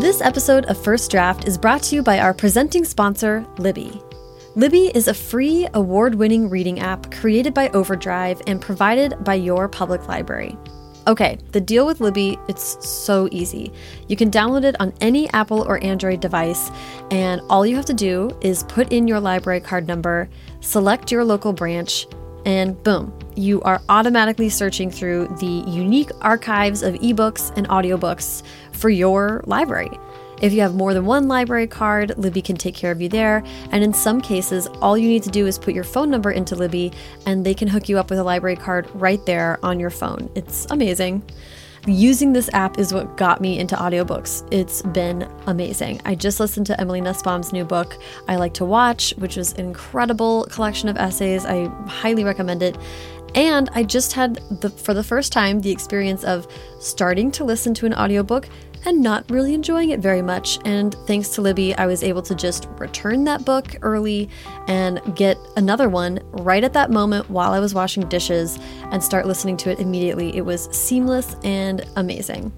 This episode of First Draft is brought to you by our presenting sponsor, Libby. Libby is a free, award winning reading app created by Overdrive and provided by your public library. Okay, the deal with Libby, it's so easy. You can download it on any Apple or Android device, and all you have to do is put in your library card number, select your local branch, and boom, you are automatically searching through the unique archives of ebooks and audiobooks for your library. If you have more than one library card, Libby can take care of you there. And in some cases, all you need to do is put your phone number into Libby and they can hook you up with a library card right there on your phone. It's amazing. Using this app is what got me into audiobooks. It's been amazing. I just listened to Emily Nussbaum's new book, I Like to Watch, which was an incredible collection of essays. I highly recommend it. And I just had the for the first time the experience of starting to listen to an audiobook and not really enjoying it very much. And thanks to Libby, I was able to just return that book early and get another one right at that moment while I was washing dishes and start listening to it immediately. It was seamless and amazing.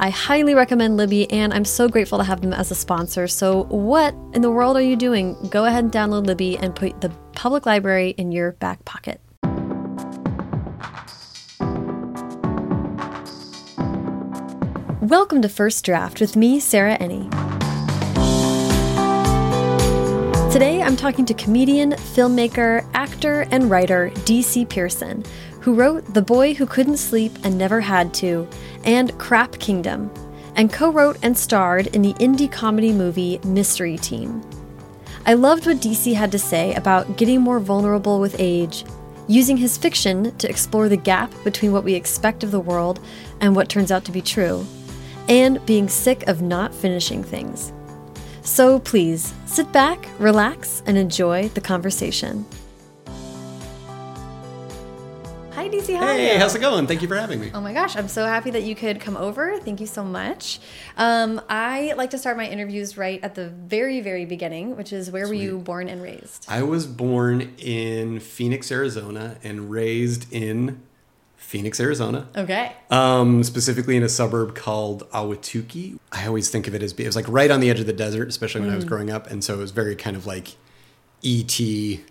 I highly recommend Libby, and I'm so grateful to have them as a sponsor. So, what in the world are you doing? Go ahead and download Libby and put the public library in your back pocket. Welcome to First Draft with me, Sarah Enni. Today I'm talking to comedian, filmmaker, actor, and writer D.C. Pierson, who wrote The Boy Who Couldn't Sleep and Never Had to and Crap Kingdom, and co wrote and starred in the indie comedy movie Mystery Team. I loved what DC had to say about getting more vulnerable with age, using his fiction to explore the gap between what we expect of the world and what turns out to be true and being sick of not finishing things. So please sit back, relax, and enjoy the conversation. Hi, DC. How Hey, how's it going? Thank you for having me. Oh my gosh, I'm so happy that you could come over. Thank you so much. Um, I like to start my interviews right at the very, very beginning, which is where were you born and raised? I was born in Phoenix, Arizona, and raised in Phoenix, Arizona. Okay. Um, specifically in a suburb called Ahwatukee. I always think of it as it was like right on the edge of the desert, especially when I was Mm. growing up, and so it was very kind of like E.T.,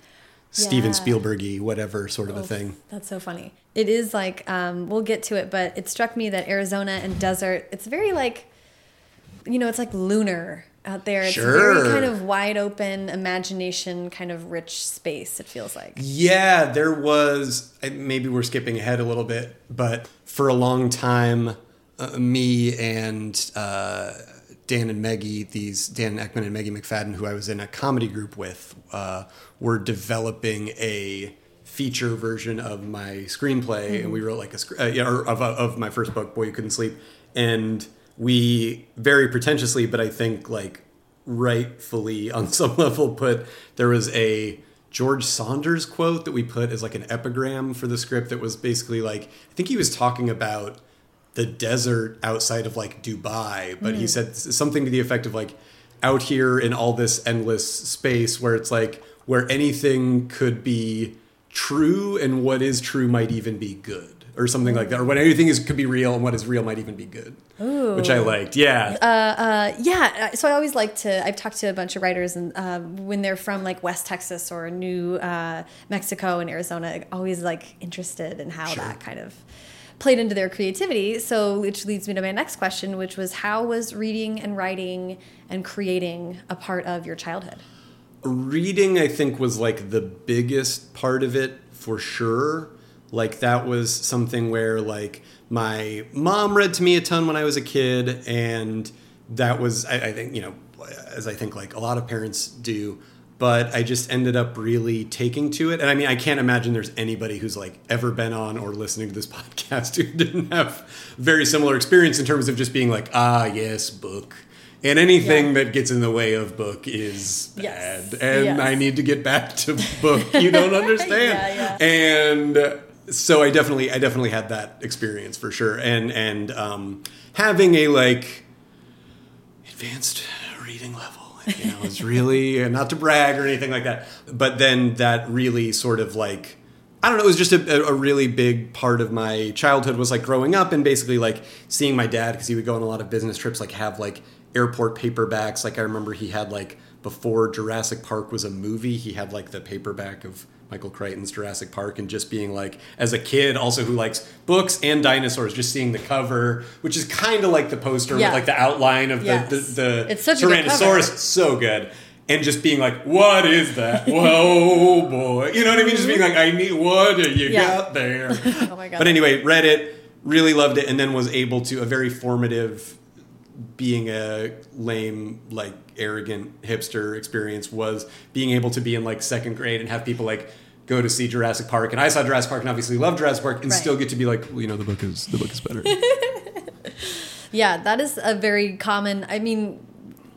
Steven Yeah. Spielbergy, whatever sort of a thing. That's so funny. It is like um, we'll get to it, but it struck me that Arizona and desert. It's very like, you know, it's like lunar out there. It's Sure. very kind of wide open, imagination, kind of rich space. It feels like. Yeah, there was. Maybe we're skipping ahead a little bit, but for a long time, uh, me and uh, Dan and Meggie, these Dan Eckman and Meggie McFadden, who I was in a comedy group with, uh, were developing a feature version of my screenplay, and we wrote like a uh, yeah, or of, of my first book, Boy You Couldn't Sleep, and we very pretentiously, but I think like rightfully on some level put there was a George Saunders quote that we put as like an epigram for the script that was basically like I think he was talking about the desert outside of like Dubai, but he hmm. said something to the effect of like out here in all this endless space where it's like where anything could be true and what is true might even be good or something like that or when anything is could be real and what is real might even be good which i liked yeah Uh, yeah. So I always like to. I've talked to a bunch of writers, and uh, when they're from like West Texas or New uh, Mexico and Arizona, always like interested in how that kind of played into their creativity. So, which leads me to my next question, which was how was reading and writing and creating a part of your childhood? reading i think was like the biggest part of it for sure like that was something where like my mom read to me a ton when i was a kid and that was i, I think you know as i think like a lot of parents do. But i just ended up really taking to it. And i mean i can't imagine there's anybody who's like ever been on or listening to this podcast who didn't have very similar experience in terms of just being like ah yes book. And anything Yeah. that gets in the way of book is Yes. bad. And Yes. i need to get back to book. You don't understand. Yeah, and so i definitely i definitely had that experience for sure and and um having a like advanced reading level you know it's really not to brag or anything like that but then that really sort of like I don't know. It was just a, a really big part of my childhood. Was like growing up and basically like seeing my dad because he would go on a lot of business trips. Like have like airport paperbacks. Like I remember he had like before Jurassic Park was a movie, he had like the paperback of Michael Crichton's Jurassic Park, and just being like, as a kid, also who likes books and dinosaurs, just seeing the cover, which is kind of like the poster Yeah. with like the outline of Yes. the, the, the It's such a good Tyrannosaurus. cover. So good. And just being like, what is that? Whoa, boy. You know what I mean? Just being like, I need, what do you Yeah. got there? Oh my god. But anyway, read it, really loved it, and then was able to a very formative, being a lame, like arrogant hipster experience was being able to be in like second grade and have people like go to see Jurassic Park, and I saw Jurassic Park and obviously love Jurassic Park, and Right. still get to be like, well, you know, the book is the book is better. Yeah, that is a very common. I mean,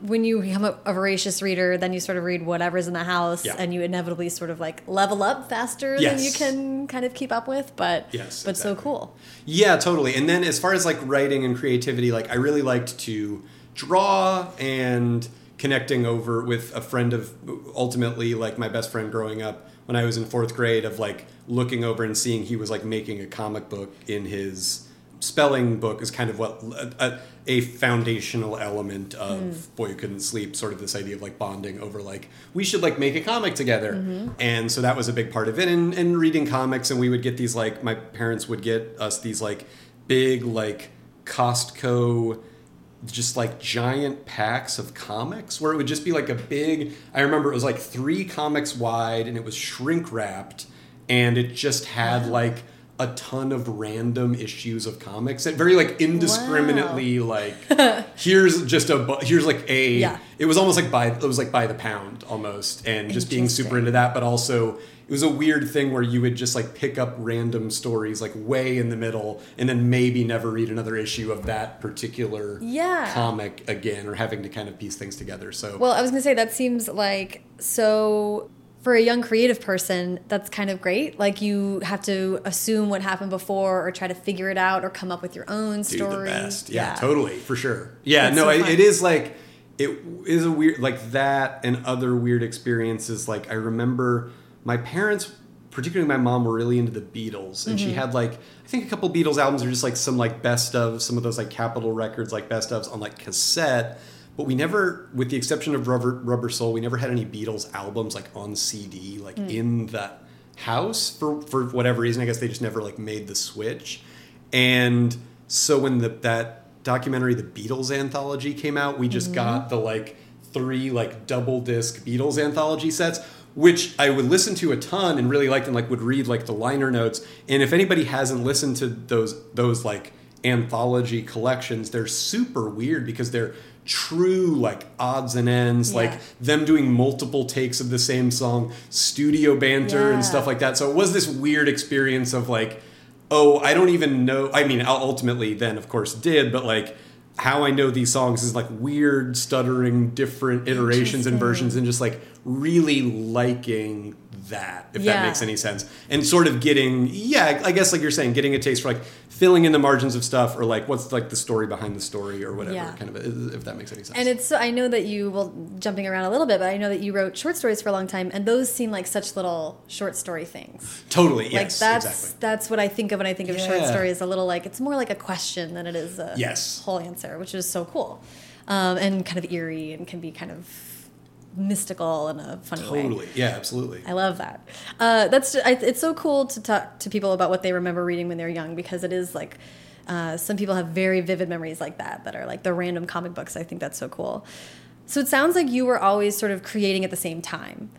when you become a, a voracious reader, then you sort of read whatever's in the house, Yeah. and you inevitably sort of like level up faster than you can kind of keep up with. But Yes, but so cool. Yeah, totally. And then as far as like writing and creativity, like I really liked to draw and connecting over with a friend of ultimately like my best friend growing up when I was in fourth grade of like looking over and seeing he was like making a comic book in his spelling book is kind of what a, a foundational element of hmm. boy who couldn't sleep sort of this idea of like bonding over like we should like make a comic together. Mm-hmm. And so that was a big part of it and, and reading comics. And we would get these like my parents would get us these like big like costco just like giant packs of comics where it would just be like a big i remember it was like three comics wide and it was shrink wrapped. And it just had like a ton of random issues of comics and very like indiscriminately like here's just a here's like a Yeah. it was almost like by it was like by the pound almost and just being super into that but also it was a weird thing where you would just like pick up random stories like way in the middle and then maybe never read another issue of that particular Yeah. comic again or having to kind of piece things together so Well, I was gonna say that seems like so for a young creative person, that's kind of great. Like you have to assume what happened before, or try to figure it out, or come up with your own do story. the best. Yeah, totally, for sure. Yeah, That's no, so it, it is like it is a weird like that and other weird experiences. Like I remember my parents, particularly my mom, were really into the Beatles, and Mm-hmm. she had like I think a couple Beatles albums are just like some like best of some of those like Capitol records like best ofs on like cassette. But we never, with the exception of Rubber, Rubber Soul, we never had any Beatles albums like on CD, like Mm. in that house for for whatever reason. I guess they just never like made the switch. And so when the that documentary, the Beatles anthology, came out, we just got the like three like double disc Beatles anthology sets, which I would listen to a ton and really liked and like would read like the liner notes. And if anybody hasn't listened to those those like anthology collections, they're super weird because they're true like odds and ends, Yeah. like them doing multiple takes of the same song, studio banter Yeah. and stuff like that. So it was this weird experience of like, oh, I don't even know. I mean, ultimately then, of course, did, but like how I know these songs is like weird, stuttering, different iterations and versions, and just like really liking that, if Yeah. that makes any sense. And sort of getting, yeah, I guess like you're saying, getting a taste for like filling in the margins of stuff or like what's like the story behind the story or whatever, Yeah. kind of, if that makes any sense. And it's I know that you well jumping around a little bit, but I know that you wrote short stories for a long time, and those seem like such little short story things. totally, like yes, that's exactly. that's what I think of when I think of short stories. A little like it's more like a question than it is a Yes. whole answer, which is so cool, um, and kind of eerie and can be kind of mystical in a funny way. Totally, yeah, absolutely. I love that. Uh, that's I, it's so cool to talk to people about what they remember reading when they're young because it is like uh, some people have very vivid memories like that that are like the random comic books. I think that's so cool. So it sounds like you were always sort of creating at the same time.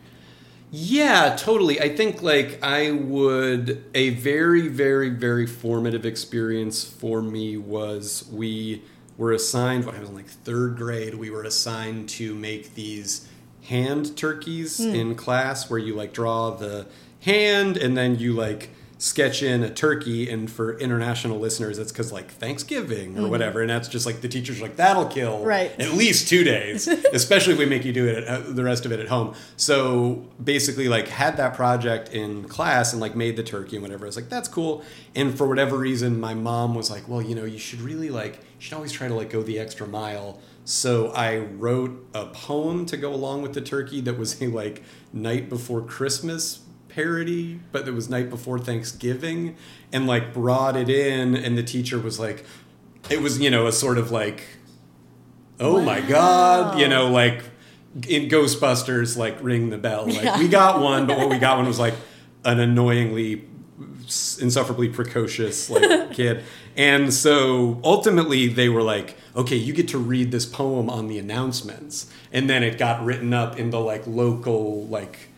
Yeah, totally. I think like I would a very very very formative experience for me was we were assigned when I was in like 3rd grade, we were assigned to make these hand turkeys in class where you like draw the hand and then you like sketch in a turkey and for international listeners it's because like thanksgiving or whatever and that's just like the teachers are like that'll kill Right. at least two days, especially if we make you do it at, uh, the rest of it at home. So basically, like had that project in class and like made the turkey and whatever. I was like, that's cool. And for whatever reason, my mom was like, well, you know, you should really like, you should always try to like go the extra mile. So I wrote a poem to go along with the turkey that was a like night before Christmas parody, but it was night before Thanksgiving, and like brought it in, and the teacher was like, it was you know a sort of like, oh my god, you know like in Ghostbusters like ring the bell, like Yeah. we got one, but what we got one was like an annoyingly insufferably precocious like kid and so ultimately they were like okay you get to read this poem on the announcements. And then it got written up in the like local like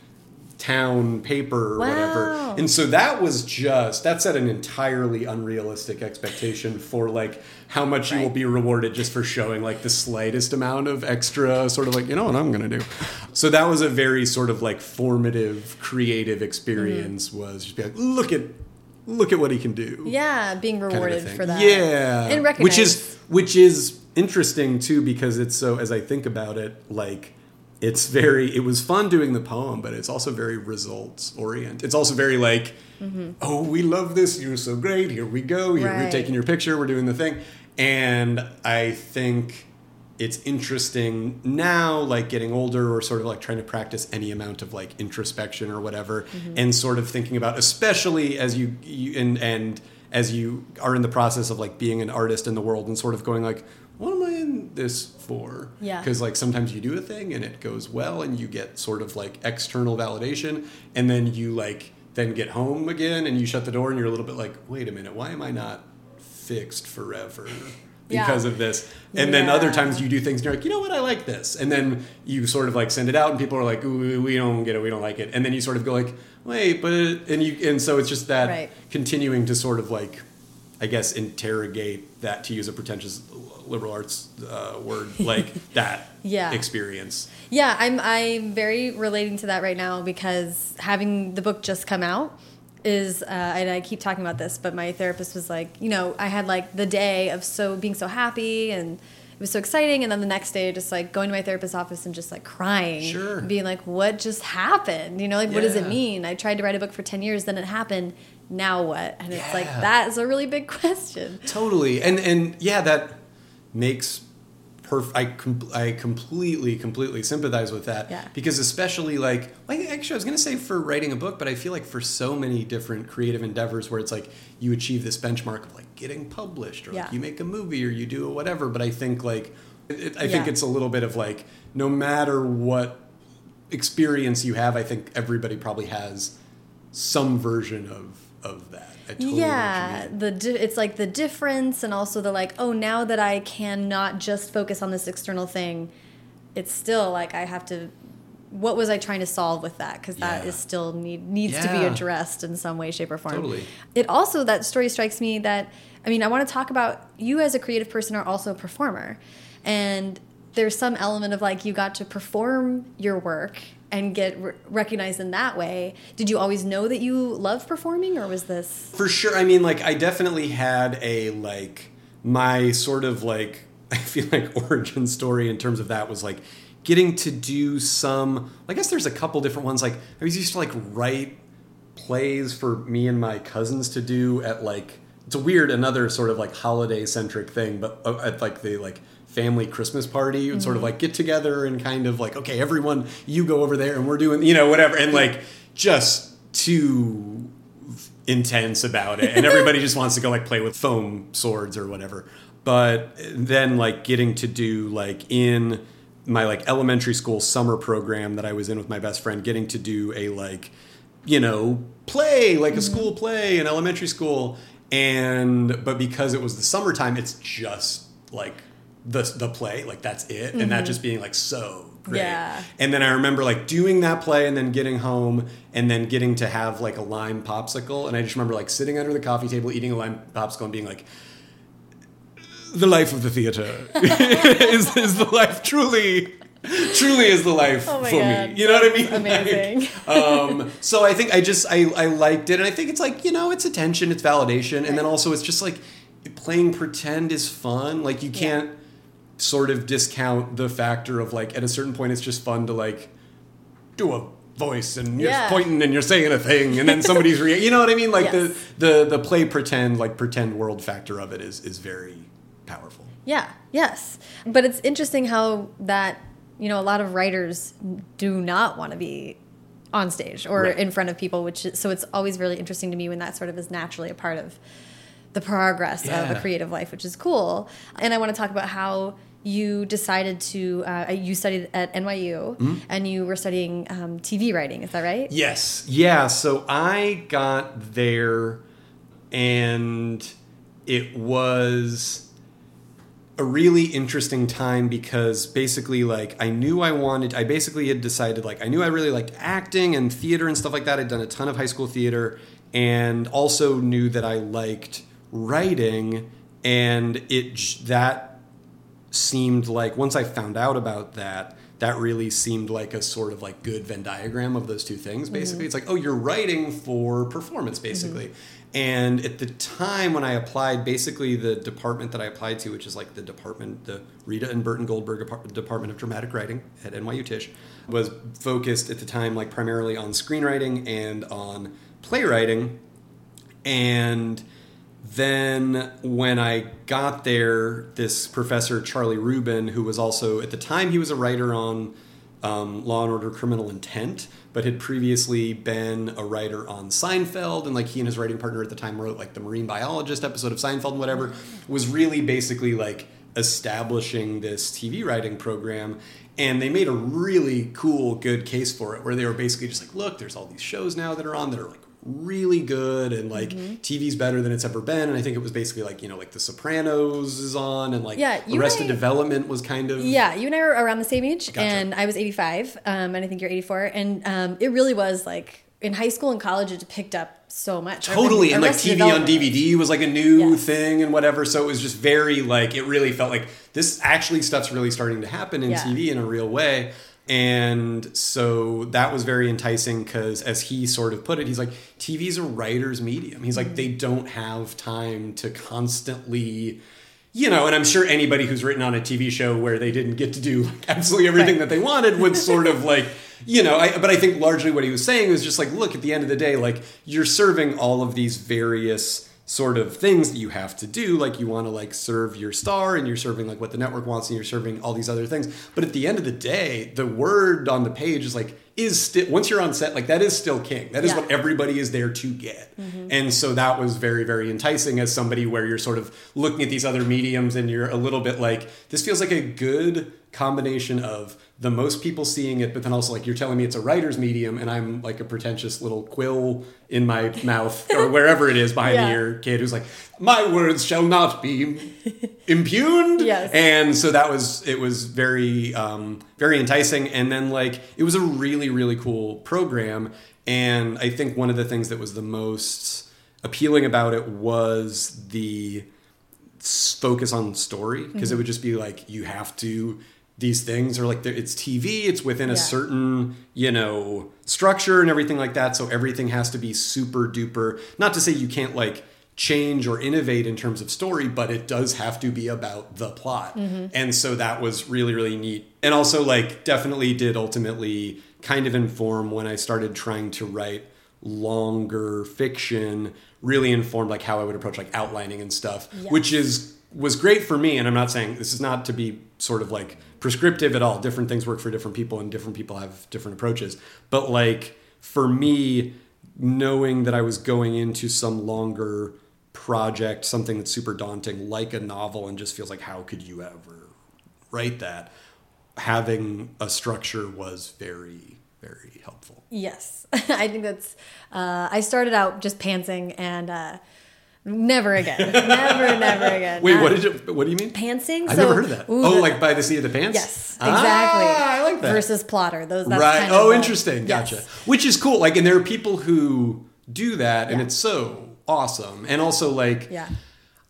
town paper or whatever. And so that was just that set an entirely unrealistic expectation for like how much you will be rewarded just for showing like the slightest amount of extra sort of like you know what i'm gonna do? So that was a very sort of like formative creative experience mm-hmm. was just be like look at look at what he can do. Yeah, being kind of rewarded for that. yeah. And recognized. which is which is interesting too because it's so as i think about it like it's very it was fun doing the poem but it's also very results oriented it's also very like mm-hmm. oh we love this you're so great here we go here we're taking your picture we're doing the thing. And i think it's interesting now like getting older or sort of like trying to practice any amount of like introspection or whatever mm-hmm. and sort of thinking about especially as you, you and and as you are in the process of like being an artist in the world and sort of going like what am i in this for? Yeah. because like sometimes you do a thing and it goes well and you get sort of like external validation and then you like then get home again and you shut the door and you're a little bit like wait a minute why am i not fixed forever Yeah. because of this. And then other times you do things and you're like you know what? I like this. And then you sort of like send it out and people are like we don't get it. We don't like it. And then you sort of go like wait but and you and so it's just that Right. continuing to sort of like i guess interrogate that to use a pretentious liberal arts uh, word like that Yeah. experience. Yeah, I'm I'm very relating to that right now because having the book just come out is uh, and I keep talking about this, but my therapist was like, you know, I had like the day of so being so happy and it was so exciting, and then the next day, just like going to my therapist's office and just like crying, Sure. being like, what just happened? You know, like what does it mean? I tried to write a book for ten years, then it happened. Now what? And it's like that is a really big question. Totally, and and yeah, that makes perf. I com- I completely completely sympathize with that. Yeah. Because especially like, like actually, I was gonna say for writing a book, but I feel like for so many different creative endeavors where it's like you achieve this benchmark of like getting published, or Yeah. like you make a movie, or you do whatever. But I think like, it, I think it's a little bit of like, no matter what experience you have, I think everybody probably has some version of of that. Totally know what you yeah, the di- it's like the difference, and also the like. Oh, now that I cannot just focus on this external thing, it's still like I have to. What was I trying to solve with that? Because that Yeah. is still need needs to be addressed in some way, shape, or form. Totally. It also that story strikes me that I mean I want to talk about you as a creative person are also a performer, and there's some element of like you got to perform your work and get re recognized in that way. Did you always know that you love performing, or was this? For sure. I mean, like, I definitely had a, like, my sort of, like, I feel like origin story in terms of that was, like, getting to do some, I guess there's a couple different ones. Like, I was used to, like, write plays for me and my cousins to do at, like, it's a weird, another sort of, like, holiday centric thing, but uh, at, like, the, like, family Christmas party, you'd sort of mm-hmm. like get together and kind of like, okay, everyone, you go over there and we're doing, you know, whatever. And like, just too intense about it. And everybody just wants to go like play with foam swords or whatever. But then like getting to do like in my like elementary school summer program that i was in with my best friend getting to do a like you know play like a mm-hmm. school play in elementary school. And but because it was the summertime it's just like the the play like that's it and that just being like so great Yeah. and then I remember like doing that play and then getting home and then getting to have like a lime popsicle. And I just remember like sitting under the coffee table eating a lime popsicle and being like, the life of the theater is, is the life truly, truly is the life Oh for God, me. You know what I mean? amazing. um, so I think I just, I, I liked it. And I think it's like, you know, it's attention, it's validation. And then also it's just like playing pretend is fun. Like you can't sort of discount the factor of like at a certain point it's just fun to like do a voice and you're Yeah. pointing and you're saying a thing and then somebody's rea- you know what I mean like Yes. the the the play pretend like pretend world factor of it is is very powerful Yeah, yes. But it's interesting how that, you know, a lot of writers do not want to be on stage or Right. in front of people, which is, so it's always really interesting to me when that sort of is naturally a part of the progress of a creative life, which is cool. And I want to talk about how you decided to uh, you studied at NYU Mm-hmm. and you were studying um, TV writing. Is that right? Yes. Yeah. So I got there and it was a really interesting time because basically like I knew I wanted I basically had decided like I knew I really liked acting and theater and stuff like that. I'd done a ton of high school theater and also knew that I liked writing and it that seemed like once I found out about that, that really seemed like a sort of like good Venn diagram of those two things. Mm-hmm. Basically, it's like, oh, you're writing for performance, mm-hmm. basically. And at the time when I applied, basically the department that I applied to, which is like the department, the Rita and Burton Goldberg Department of Dramatic Writing at NYU Tisch, was focused at the time like primarily on screenwriting and on playwriting. And then when I got there, this professor Charlie Rubin, who was also at the time he was a writer on um, Law and Order: Criminal Intent, but had previously been a writer on Seinfeld, and like he and his writing partner at the time wrote like the marine biologist episode of Seinfeld and whatever, was really basically like establishing this TV writing program. And they made a really cool, good case for it, where they were basically just like, look, there's all these shows now that are on that are like really good and like Mm-hmm. TV's better than it's ever been. And I think it was basically like, you know, like The Sopranos is on and like Yeah, Arrested I- Development was kind of Yeah, you and I were around the same age, Gotcha. and I was 85, um, and I think you're 84, and um, it really was like in high school and college, it picked up so much. Totally, and like TV on DVD was like a new Yes. thing and whatever. So it was just very like it really felt like this actually stuff's really starting to happen in Yeah. TV in a real way. And so that was very enticing because, as he sort of put it, he's like, TV's a writer's medium. He's like, mm-hmm. they don't have time to constantly, you know, and I'm sure anybody who's written on a TV show where they didn't get to do like absolutely everything Right. that they wanted would sort of like, you know, I, but I think largely what he was saying was just like, look, at the end of the day, like you're serving all of these various sort of things that you have to do. Like you want to like serve your star and you're serving like what the network wants and you're serving all these other things. But at the end of the day, the word on the page is like, is still, once you're on set, like that is still king. That is Yeah. what everybody is there to get. Mm-hmm. And so that was very, very enticing as somebody where you're sort of looking at these other mediums and you're a little bit like, this feels like a good combination of the most people seeing it, but then also like you're telling me it's a writer's medium and I'm like a pretentious little quill in my mouth or wherever it is behind Yeah. the ear kid who's like, my words shall not be impugned. Yes. And so that was it was very um, very enticing, and then like it was a really really cool program, and I think one of the things that was the most appealing about it was the focus on story because it would just be like you have to these things are like it's TV it's within a certain you know structure and everything like that. So everything has to be super duper not to say you can't like change or innovate in terms of story but it does have to be about the plot. Mm-hmm. And so that was really really neat. And also like definitely did ultimately kind of inform when I started trying to write longer fiction really informed like how I would approach like outlining and stuff Yes. which is was great for me and I'm not saying this is not to be sort of like prescriptive at all. Different things work for different people and different people have different approaches. But like for me knowing that I was going into some longer project something that's super daunting like a novel and just feels like how could you ever write that? Having a structure was very very helpful. Yes, I think that's. Uh, I started out just pantsing and uh, never again, never, never again. wait Not- what did you what do you mean pantsing? I've So- never heard of that. ooh, oh, like by the seat of the pants? yes, Ah, exactly. I like that. Versus plotter. Those that's right. Kind of oh, the- interesting. yes. Gotcha. Which is cool. Like, and there are people who do that, and Yeah. it's so awesome. And also, like, Yeah.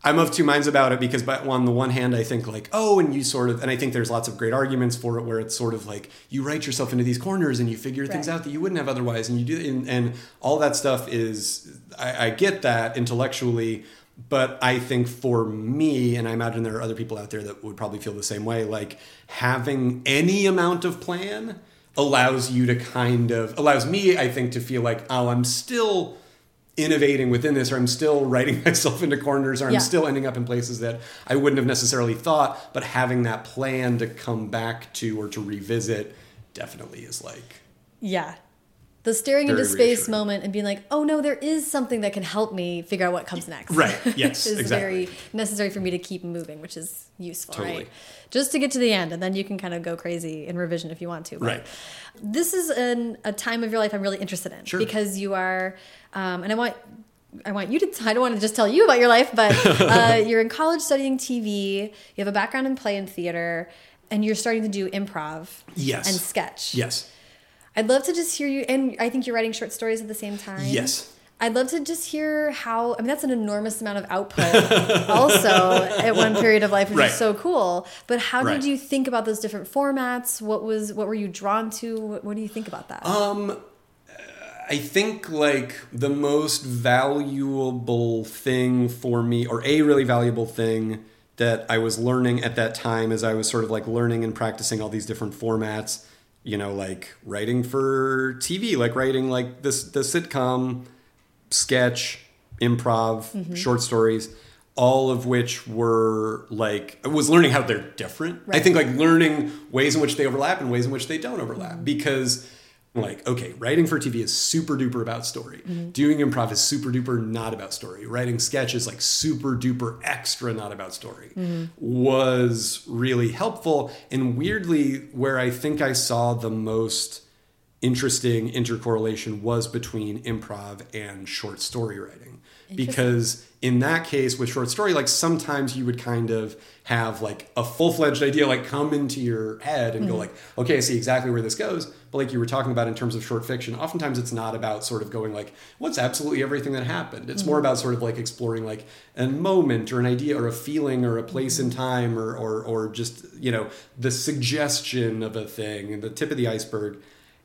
I'm of two minds about it because, but on the one hand, I think like, oh, and you sort of, and I think there's lots of great arguments for it where it's sort of like you write yourself into these corners and you figure things out that you wouldn't have otherwise, and you do, and, and all that stuff is, I, I get that intellectually, but I think for me, and I imagine there are other people out there that would probably feel the same way, like having any amount of plan allows you to kind of allows me, I think, to feel like, oh, I'm still innovating within this or I'm still writing myself into corners or I'm Yeah. still ending up in places that I wouldn't have necessarily thought but having that plan to come back to or to revisit definitely is like Yeah. the staring into space reassuring. moment and being like, oh no, there is something that can help me figure out what comes next. Right. Yes, is exactly. very necessary for me to keep moving, which is useful, Totally. right? Just to get to the end, and then you can kind of go crazy in revision if you want to. But Right. This is an, a time of your life I'm really interested in Sure. because you are, um, and I want. I want you to. I don't want to just tell you about your life, but uh, you're in college studying TV. You have a background in play and theater, and you're starting to do improv Yes. and sketch. Yes. I'd love to just hear you, and I think you're writing short stories at the same time. Yes. I'd love to just hear how. I mean, that's an enormous amount of output, also at one period of life, which Right. is so cool. But how Right. did you think about those different formats? What was what were you drawn to? What, what do you think about that? Um, I think like the most valuable thing for me, or a really valuable thing that I was learning at that time as I was sort of like learning and practicing all these different formats, you know, like writing for TV, like writing like this the sitcom, sketch, improv, mm-hmm. short stories, all of which were like I was learning how they're different. I think like learning ways in which they overlap and ways in which they don't overlap. Mm-hmm. Because like okay writing for tv is super duper about story. Mm-hmm. Doing improv is super duper not about story. Writing sketch is like super duper extra not about story. Mm-hmm. Was really helpful and weirdly where i think i saw the most interesting intercorrelation was between improv and short story writing. Because in that case with short story like sometimes you would kind of have like a full-fledged idea like come into your head and go mm-hmm. like okay i see exactly where this goes like you were talking about in terms of short fiction oftentimes it's not about sort of going like what's absolutely everything that happened. It's more mm-hmm. about sort of like exploring like a moment or an idea or a feeling or a place in mm-hmm. time or or, or just you know the suggestion of a thing and the tip of the iceberg.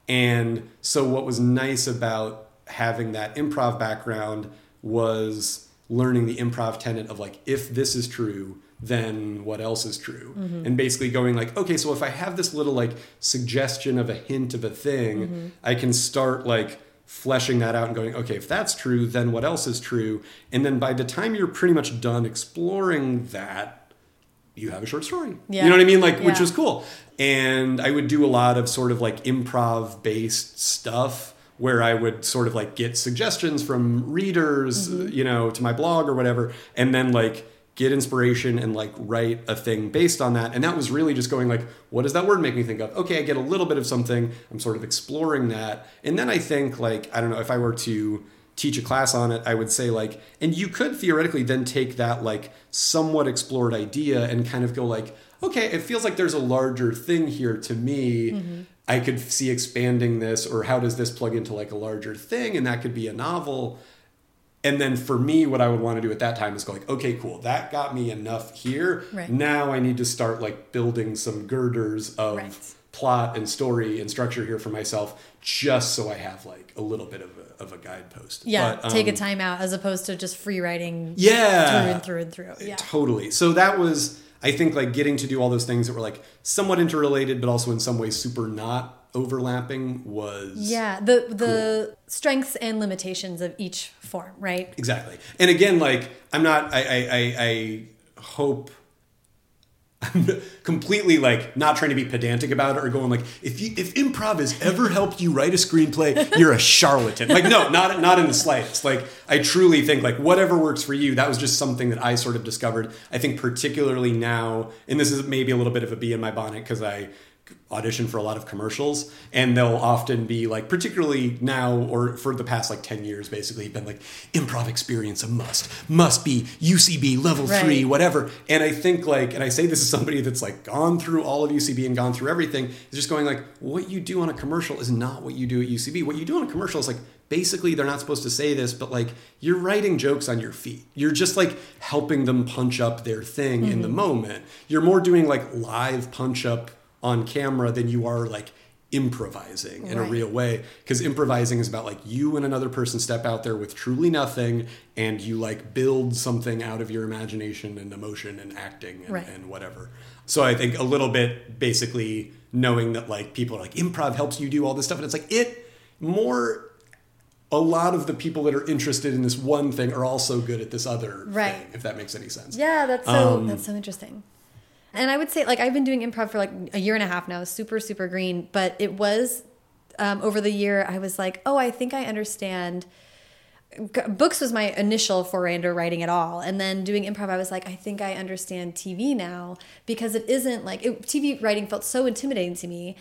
And so, what was nice about having that improv background was learning the improv tenet of like, if this is true, then what else is true? And basically going like, okay, so if I have this little like suggestion of a hint of a thing, I can start like fleshing that out and going, okay, if that's true, then what else is true? And then by the time you're pretty much done exploring that, you have a short story. Yeah. You know what I mean? Like, which was cool. And I would do a lot of sort of like improv based stuff where I would sort of like get suggestions from readers, Mm-hmm. you know, to my blog or whatever, and then like get inspiration and like write a thing based on that. And that was really just going like, what does that word make me think of? Okay, I get a little bit of something. I'm sort of exploring that. And then I think like, I don't know, if I were to teach a class on it, I would say like, and you could theoretically then take that like somewhat explored idea and kind of go like, okay, it feels like there's a larger thing here to me. Mm-hmm. I could see expanding this, or how does this plug into like a larger thing? And that could be a novel. And then for me, what I would want to do at that time is go like, okay, cool, that got me enough here. Right. Now I need to start like building some girders of Right. plot and story and structure here for myself, just so I have like a little bit of a, of a guidepost. yeah, But, take a um, time out as opposed to just free writing. Yeah. through and through and through. Yeah, Totally. So that was, I think, like getting to do all those things that were like somewhat interrelated, but also in some ways super not overlapping was yeah. The the strengths and limitations of each form, right? exactly. And again, like I'm not. I I I, I hope. I'm completely like not trying to be pedantic about it or going like if you if improv has ever helped you write a screenplay you're a charlatan like no not not in the slightest like I truly think like whatever works for you that was just something that I sort of discovered I think particularly now and this is maybe a little bit of a bee in my bonnet because I audition for a lot of commercials and they'll often be like particularly now or for the past like 10 years basically been like improv experience a must must be ucb level Right. three whatever. And i think like and i say this is somebody that's like gone through all of ucb and gone through everything is just going like what you do on a commercial is not what you do at ucb what you do on a commercial is like basically they're not supposed to say this but like you're writing jokes on your feet. You're just like helping them punch up their thing in the mm-hmm. moment. You're more doing like live punch up on camera than you are like improvising in a real way because improvising is about like you and another person step out there with truly nothing and you like build something out of your imagination and emotion and acting and, Right. and whatever so i think a little bit basically knowing that like people are like improv helps you do all this stuff and it's like it more a lot of the people that are interested in this one thing are also good at this other Right. thing if that makes any sense Yeah, that's so Um, that's so interesting. And I would say like I've been doing improv for like a year and a half now, super super green, but it was um, over the year, I was like, oh, I think I understand. Books was my initial foray into writing at all, and then doing improv, I was like, I think I understand TV now because it isn't like it, TV writing felt so intimidating to me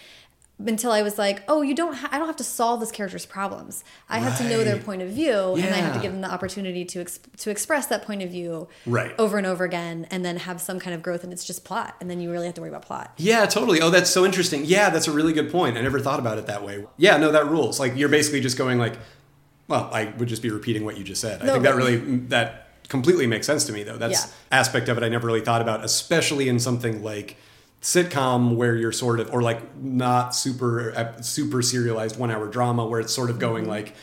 until I was like, oh, you don't. I don't have to solve this character's problems. I have to know their point of view, and I have to give them the opportunity to ex to express that point of view Right. over and over again, and then have some kind of growth. And it's just plot, and then you really have to worry about plot. Yeah, totally. Oh, that's so interesting. Yeah, that's a really good point. I never thought about it that way. Yeah, no, that rules. Like you're basically just going like, well, I would just be repeating what you just said. I think that really mm, that completely makes sense to me though. That's Yeah. aspect of it I never really thought about, especially in something like sitcom where you're sort of or like not super super serialized one hour drama where it's sort of going like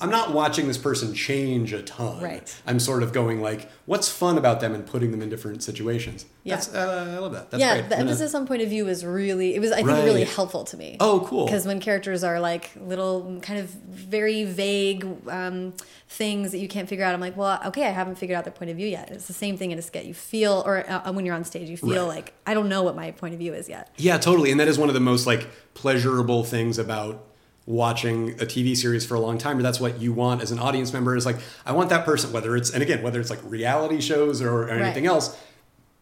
I'm not watching this person change a ton. Right. I'm sort of going like, what's fun about them and putting them in different situations. Yeah. That's, uh, I love that. That's yeah, great. the I'm gonna- emphasis on point of view was really, it was, I think, really helpful to me. Oh, cool. Because when characters are like little, kind of very vague um, things that you can't figure out, I'm like, well, okay, I haven't figured out their point of view yet. It's the same thing in a skit. You feel, or uh, when you're on stage, you feel Right. like, I don't know what my point of view is yet. Yeah, totally. And that is one of the most like pleasurable things about watching a TV series for a long time. Or that's what you want as an audience member is like, I want that person, whether it's, and again, whether it's like reality shows or, or anything Right. else,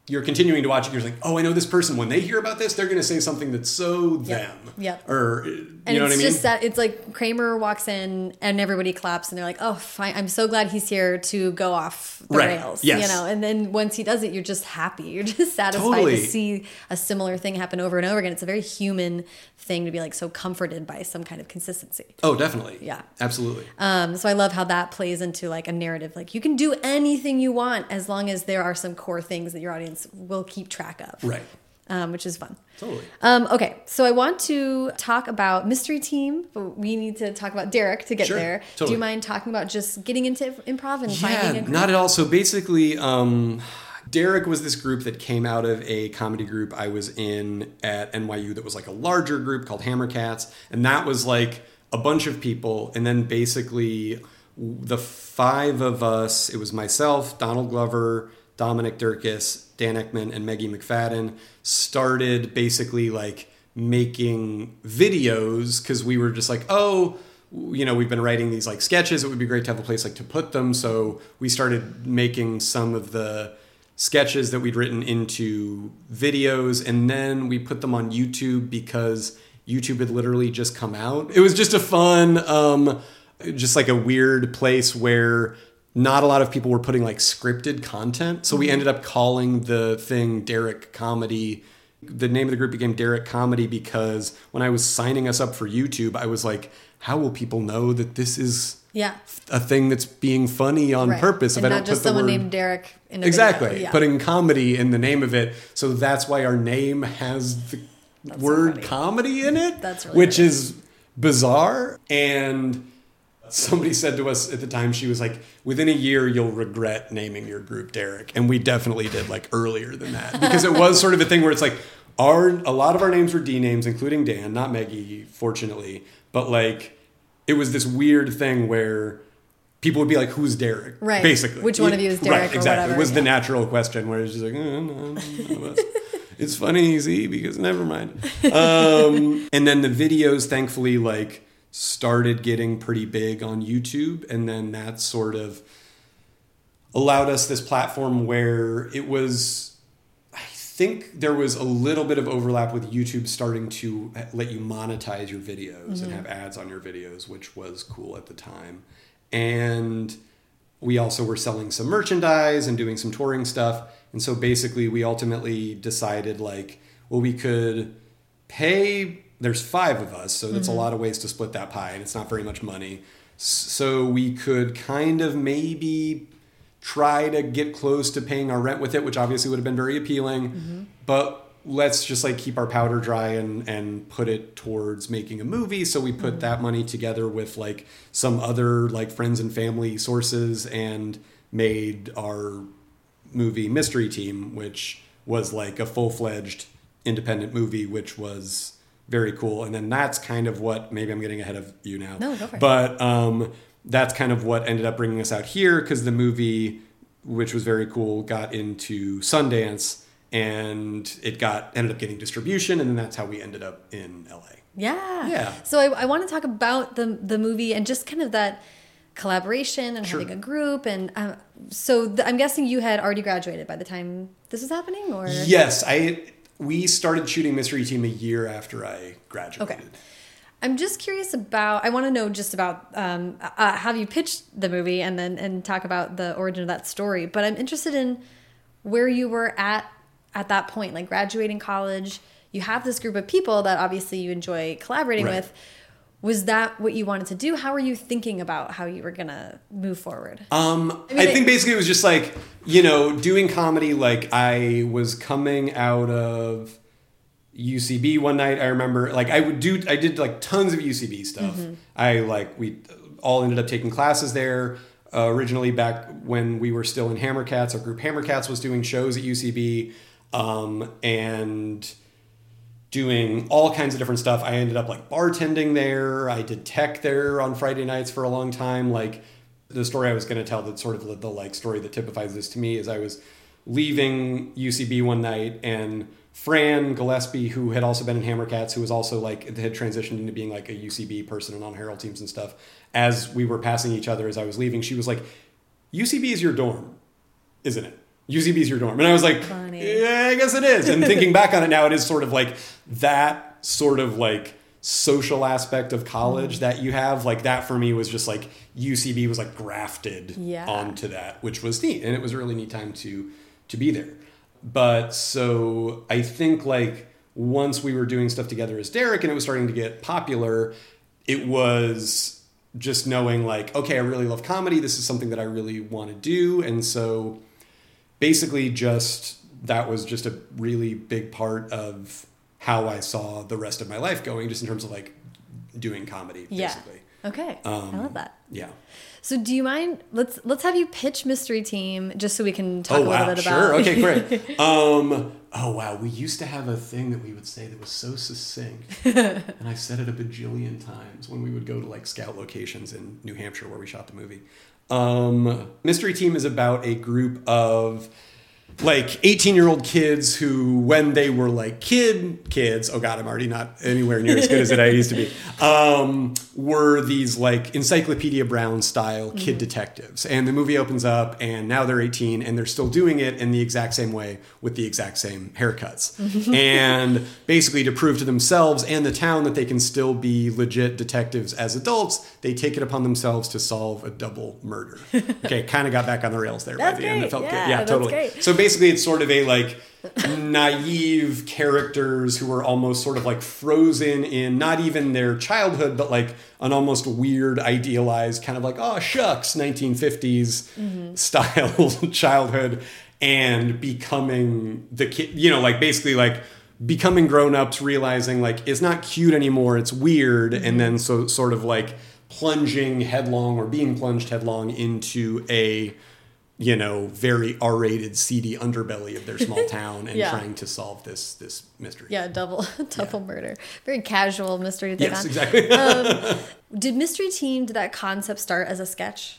you're continuing to watch it. You're like, oh, I know this person. When they hear about this, they're going to say something that's so them. Yep. Or, you And know what it's I mean? It's just that it's like Kramer walks in and everybody claps and they're like, "Oh, fine! I'm so glad he's here to go off the Right. rails." Yes. You know, and then once he does it, you're just happy. You're just satisfied Totally. to see a similar thing happen over and over again. It's a very human thing to be like so comforted by some kind of consistency. oh, definitely. Yeah. Absolutely. Um, so I love how that plays into like a narrative. Like you can do anything you want as long as there are some core things that your audience will keep track of. right. Um, which is fun. Totally. Um, okay, so I want to talk about Mystery Team, but we need to talk about Derek to get Sure, there. Do you mind talking about just getting into improv and finding Yeah, not at all. So basically, um, Derek was this group that came out of a comedy group I was in at NYU that was like a larger group called Hammerkatz. And that was like a bunch of people. And then basically, the five of us it was myself, Donald Glover, Dominic Dierkes, Dan Eckman, and Meggie McFadden started basically like making videos because we were just like, oh, you know, we've been writing these like sketches. It would be great to have a place like to put them. So we started making some of the sketches that we'd written into videos, and then we put them on YouTube because YouTube had literally just come out. It was just a fun, um, just like a weird place where not a lot of people were putting like scripted content. So we mm-hmm. ended up calling the thing Derek Comedy. The name of the group became Derek Comedy because when I was signing us up for YouTube, I was like, how will people know that this is Yeah. a thing that's being funny on Right. purpose and if I don't just put the someone word named Derek in a exactly. Yeah. putting comedy in the name of it so that's why our name has the so word funny. comedy in it That's really which funny. is bizarre and somebody said to us at the time she was like within a year you'll regret naming your group derek and we definitely did like earlier than that because it was sort of a thing where it's like our a lot of our names were d names including dan not meggie fortunately but like it was this weird thing where people would be like, "Who's Derek?" Right. Basically, Which one of you is Derek Right, or exactly. whatever, It was the natural question where it's just like, "Uh, no, none of us." it's funny, see, because never mind. Um, and then the videos, thankfully, like started getting pretty big on YouTube, and then that sort of allowed us this platform where it was. I think there was a little bit of overlap with YouTube starting to let you monetize your videos and mm-hmm. have ads on your videos, which was cool at the time. And we also were selling some merchandise and doing some touring stuff. And so basically, we ultimately decided like, well, we could pay. There's five of us, so that's a mm-hmm. lot of ways to split that pie, and it's not very much money. So we could kind of maybe try to get close to paying our rent with it, which obviously would have been very appealing. Mm-hmm. But let's just like keep our powder dry and and put it towards making a movie. So we put mm-hmm. that money together with like some other like friends and family sources and made our movie Mystery Team, which was like a full fledged independent movie, which was very cool. And then that's kind of what maybe I'm getting ahead of you now. No, go for it. But um, that's kind of what ended up bringing us out here because the movie, which was very cool, got into Sundance. and it got ended up getting distribution, and then that's how we ended up in LA. Yeah. Yeah. So I, I want to talk about the the movie and just kind of that collaboration and Sure. having a group and um, so th I'm guessing you had already graduated by the time this was happening or Yes, I we started shooting Mystery Team a year after I graduated. Okay. I'm just curious about. I want to know just about um, uh, how you pitched the movie, and then and talk about the origin of that story. But I'm interested in where you were at at that point, like graduating college. You have this group of people that obviously you enjoy collaborating Right. with. Was that what you wanted to do? How were you thinking about how you were gonna move forward? Um, I, mean, think it- basically it was just like you know doing comedy. Like I was coming out of UCB one night. I remember like I would do. I did like tons of UCB stuff. Mm-hmm. I like we all ended up taking classes there. Uh, originally, back when we were still in Hammerkatz, our group Hammerkatz was doing shows at UCB, um, and doing all kinds of different stuff. I ended up like bartending there. I did tech there on Friday nights for a long time. Like the story I was going to tell, that sort of the, the like story that typifies this to me is I was leaving UCB one night and Fran Gillespie, who had also been in Hammerkatz, who was also like had transitioned into being like a UCB person and on Herald teams and stuff. As we were passing each other as I was leaving, she was like, "UCB is your dorm, isn't it?" UCB is your dorm, and I was like, Funny. "Yeah, I guess it is." And thinking back on it now, it is sort of like that sort of like social aspect of college mm. that you have like that for me was just like UCB was like grafted Yeah. onto that which was neat and it was a really neat time to to be there but so I think like once we were doing stuff together as Derrick and it was starting to get popular it was just knowing like okay I really love comedy this is something that I really want to do and so basically just that was just a really big part of how I saw the rest of my life going, just in terms of like doing comedy, Yeah. basically. Okay, I Um, love that. Yeah. So, do you mind? Let's let's have you pitch Mystery Team just so we can talk Oh a little bit sure. about. Sure, okay, great. Um, oh wow, we used to have a thing that we would say that was so succinct, and I said it a bajillion times when we would go to like scout locations in New Hampshire where we shot the movie. Um, Mystery Team is about a group of like 18 year old kids who when they were like kid kids oh god i'm already not anywhere near as good as it i used to be um, were these like encyclopedia brown style kid detectives. And the movie opens up and now they're 18 and they're still doing it in the exact same way with the exact same haircuts. And basically to prove to themselves and the town that they can still be legit detectives as adults they take it upon themselves to solve a double murder. Okay kind of got back on the rails there by the end. Great. it felt Yeah, good yeah totally. great. so basically, it's sort of a like naive characters who are almost sort of like frozen in not even their childhood, but like an almost weird, idealized kind of like, oh, shucks, 1950s mm-hmm. style childhood and becoming the kid, you know, like basically like becoming grown ups, realizing like it's not cute anymore, it's weird. And mm-hmm. then so sort of like plunging headlong or being plunged headlong into a you know, very R-rated, seedy underbelly of their small town and Yeah. trying to solve this this mystery. Yeah, double double murder. Very casual mystery to Yes, on. exactly. Did Mystery Team did that concept start as a sketch?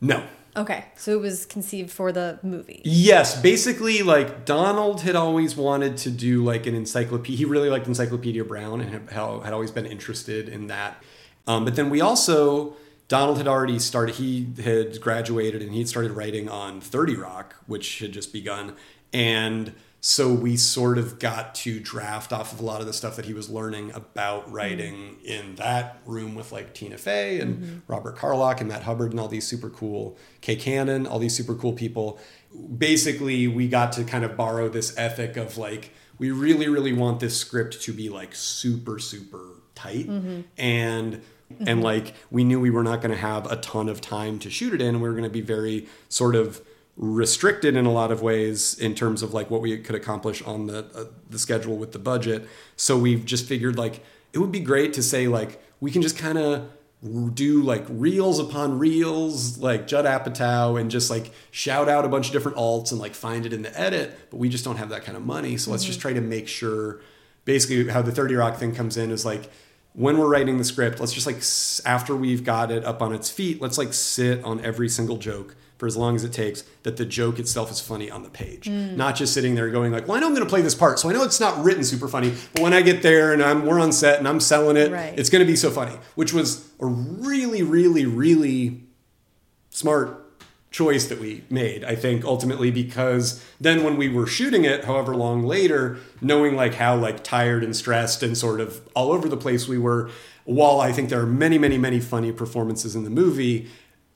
no. Okay, so it was conceived for the movie. Yes, basically, like Donald had always wanted to do like an encyclopedia. He really liked Encyclopedia Brown and had, had always been interested in that. Um, but then we also Donald had already started. He had graduated and he'd started writing on Thirty Rock, which had just begun, and so we sort of got to draft off of a lot of the stuff that he was learning about mm-hmm. writing in that room with like Tina Fey and mm-hmm. Robert Carlock and Matt Hubbard and all these super cool Kay Cannon, all these super cool people. Basically, we got to kind of borrow this ethic of like we really, really want this script to be like super, super tight mm-hmm. and and like we knew we were not going to have a ton of time to shoot it in we were going to be very sort of restricted in a lot of ways in terms of like what we could accomplish on the uh, the schedule with the budget. So we've just figured like it would be great to say like we can just kind of do like reels upon reels like Judd Apatow and just like shout out a bunch of different alts and like find it in the edit but we just don't have that kind of money. So let's just try to make sure basically how the 30 rock thing comes in is like when we're writing the script let's just like after we've got it up on its feet let's like sit on every single joke for as long as it takes that the joke itself is funny on the page Mm. not just sitting there going like well i know i'm going to play this part so i know it's not written super funny but when i get there and i'm we're on set and i'm selling it Right. it's going to be so funny which was a really really really smart choice that we made i think ultimately because then when we were shooting it however long later knowing like how like tired and stressed and sort of all over the place we were while i think there are many many many funny performances in the movie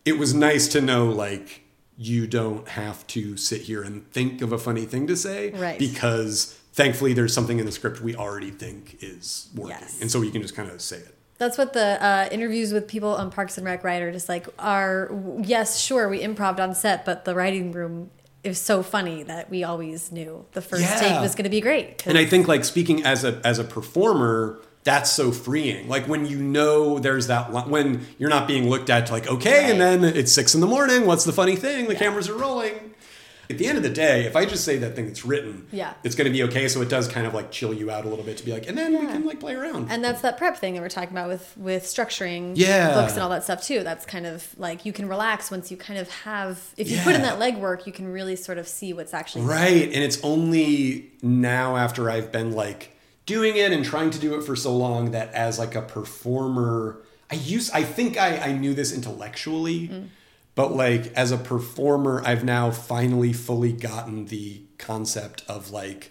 it was nice to know like you don't have to sit here and think of a funny thing to say Right. because thankfully there's something in the script we already think is working Yes. and so you can just kind of say it That's what the uh, interviews with people on Parks and Rec write are just like are yes, sure, we improved on set, but the writing room is so funny that we always knew the first Yeah. take was going to be great. And I think like speaking as a as a performer, that's so freeing. Like when you know there's that when you're not being looked at to like okay, and then it's six in the morning. What's the funny thing? The cameras are rolling. At the end of the day, if I just say that thing that's written, Yeah. it's going to be okay. So it does kind of like chill you out a little bit to be like, and then we can like play around. and that's that prep thing that we're talking about with with structuring Yeah. books and all that stuff too. That's kind of like you can relax once you kind of have if you put in Yeah. that legwork, you can really sort of see what's actually Right. And it's only now after I've been like doing it and trying to do it for so long that as like a performer, I used I think I, I knew this intellectually, mm. But like as a performer, I've now finally fully gotten the concept of like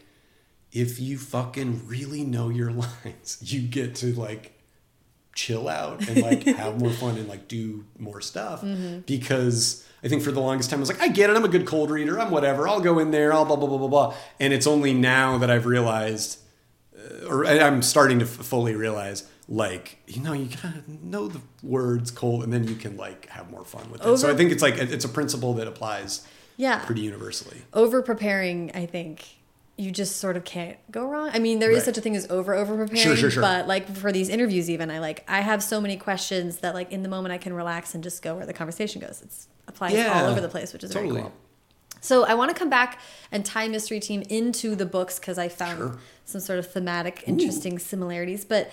if you fucking really know your lines, you get to like chill out and like have more fun and like do more stuff. Because I think for the longest time I was like I get it. I'm a good cold reader. I'm whatever. I'll go in there. I'll blah blah blah blah blah. And it's only now that I've realized uh, or I'm starting to f- fully realize like you know you gotta know the words cold and then you can like have more fun with it so I think it's like it's a principle that applies Yeah. pretty universally over preparing, I think you just sort of can't go wrong. I mean, there is Right. such a thing as over over preparing, Sure, sure, sure. but like for these interviews, even I like I have so many questions that like in the moment I can relax and just go where the conversation goes. It's applies Yeah, all over the place, which is totally. very cool. So I want to come back and tie Mystery Team into the books because I found Sure. some sort of thematic, interesting similarities. But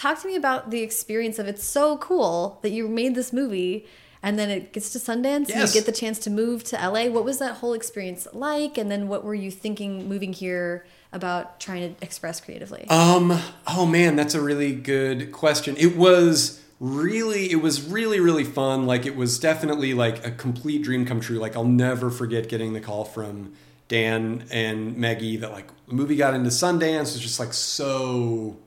talk to me about the experience of it's so cool that you made this movie and then it gets to Sundance and you get the chance to move to LA. What was that whole experience like? And then what were you thinking moving here about trying to express creatively? Um. Oh man, that's a really good question. It was really, it was really, really fun. Like it was definitely like a complete dream come true. Like I'll never forget getting the call from Dan and Meggie that like the movie got into Sundance. It was just like so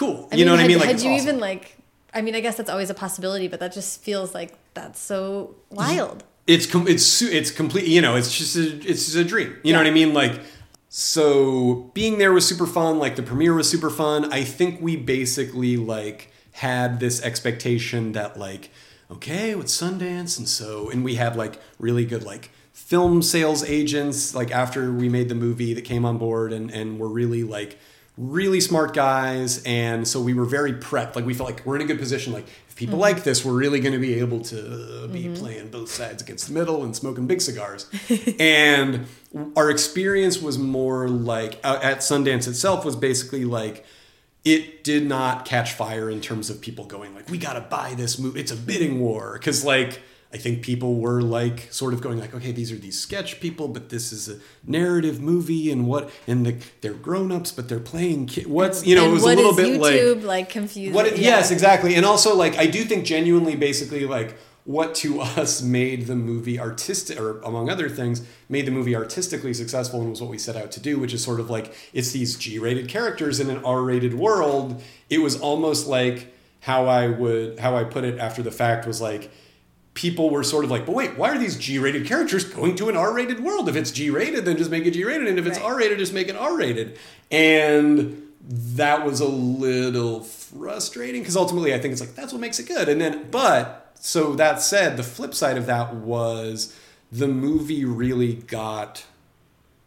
cool. you know what had, I mean? Like had you awesome. even like? I mean, I guess that's always a possibility, but that just feels like that's so wild. it's com- it's it's complete you know it's just a, it's just a dream you know what i mean like so being there was super fun like the premiere was super fun i think we basically like had this expectation that like okay with sundance and so and we had like really good like film sales agents like after we made the movie that came on board and and were really like really smart guys and so we were very prepped. Like we felt like we're in a good position. Like if people like this we're really going to be able to be playing both sides against the middle and smoking big cigars. And our experience was more like uh, at sundance itself was basically like it did not catch fire in terms of people going like we got to buy this movie it's a bidding war. Because like i think people were like sort of going like okay these are these sketch people but this is a narrative movie and what and the, they're grown-ups but they're playing ki- what's you know And it was a little bit like YouTube like, confusing? what it, Yeah. yes exactly and also like i do think genuinely basically like what to us made the movie artistic or among other things made the movie artistically successful and was what we set out to do which is sort of like it's these g-rated characters in an r-rated world it was almost like how i would how i put it after the fact was like people were sort of like, but wait, why are these G-rated characters going to an R-rated world? If it's G-rated, then just make it G-rated, and if it's Right. R-rated, just make it R-rated. And that was a little frustrating because ultimately I think it's like that's what makes it good. And then, but so that said, the flip side of that was the movie really got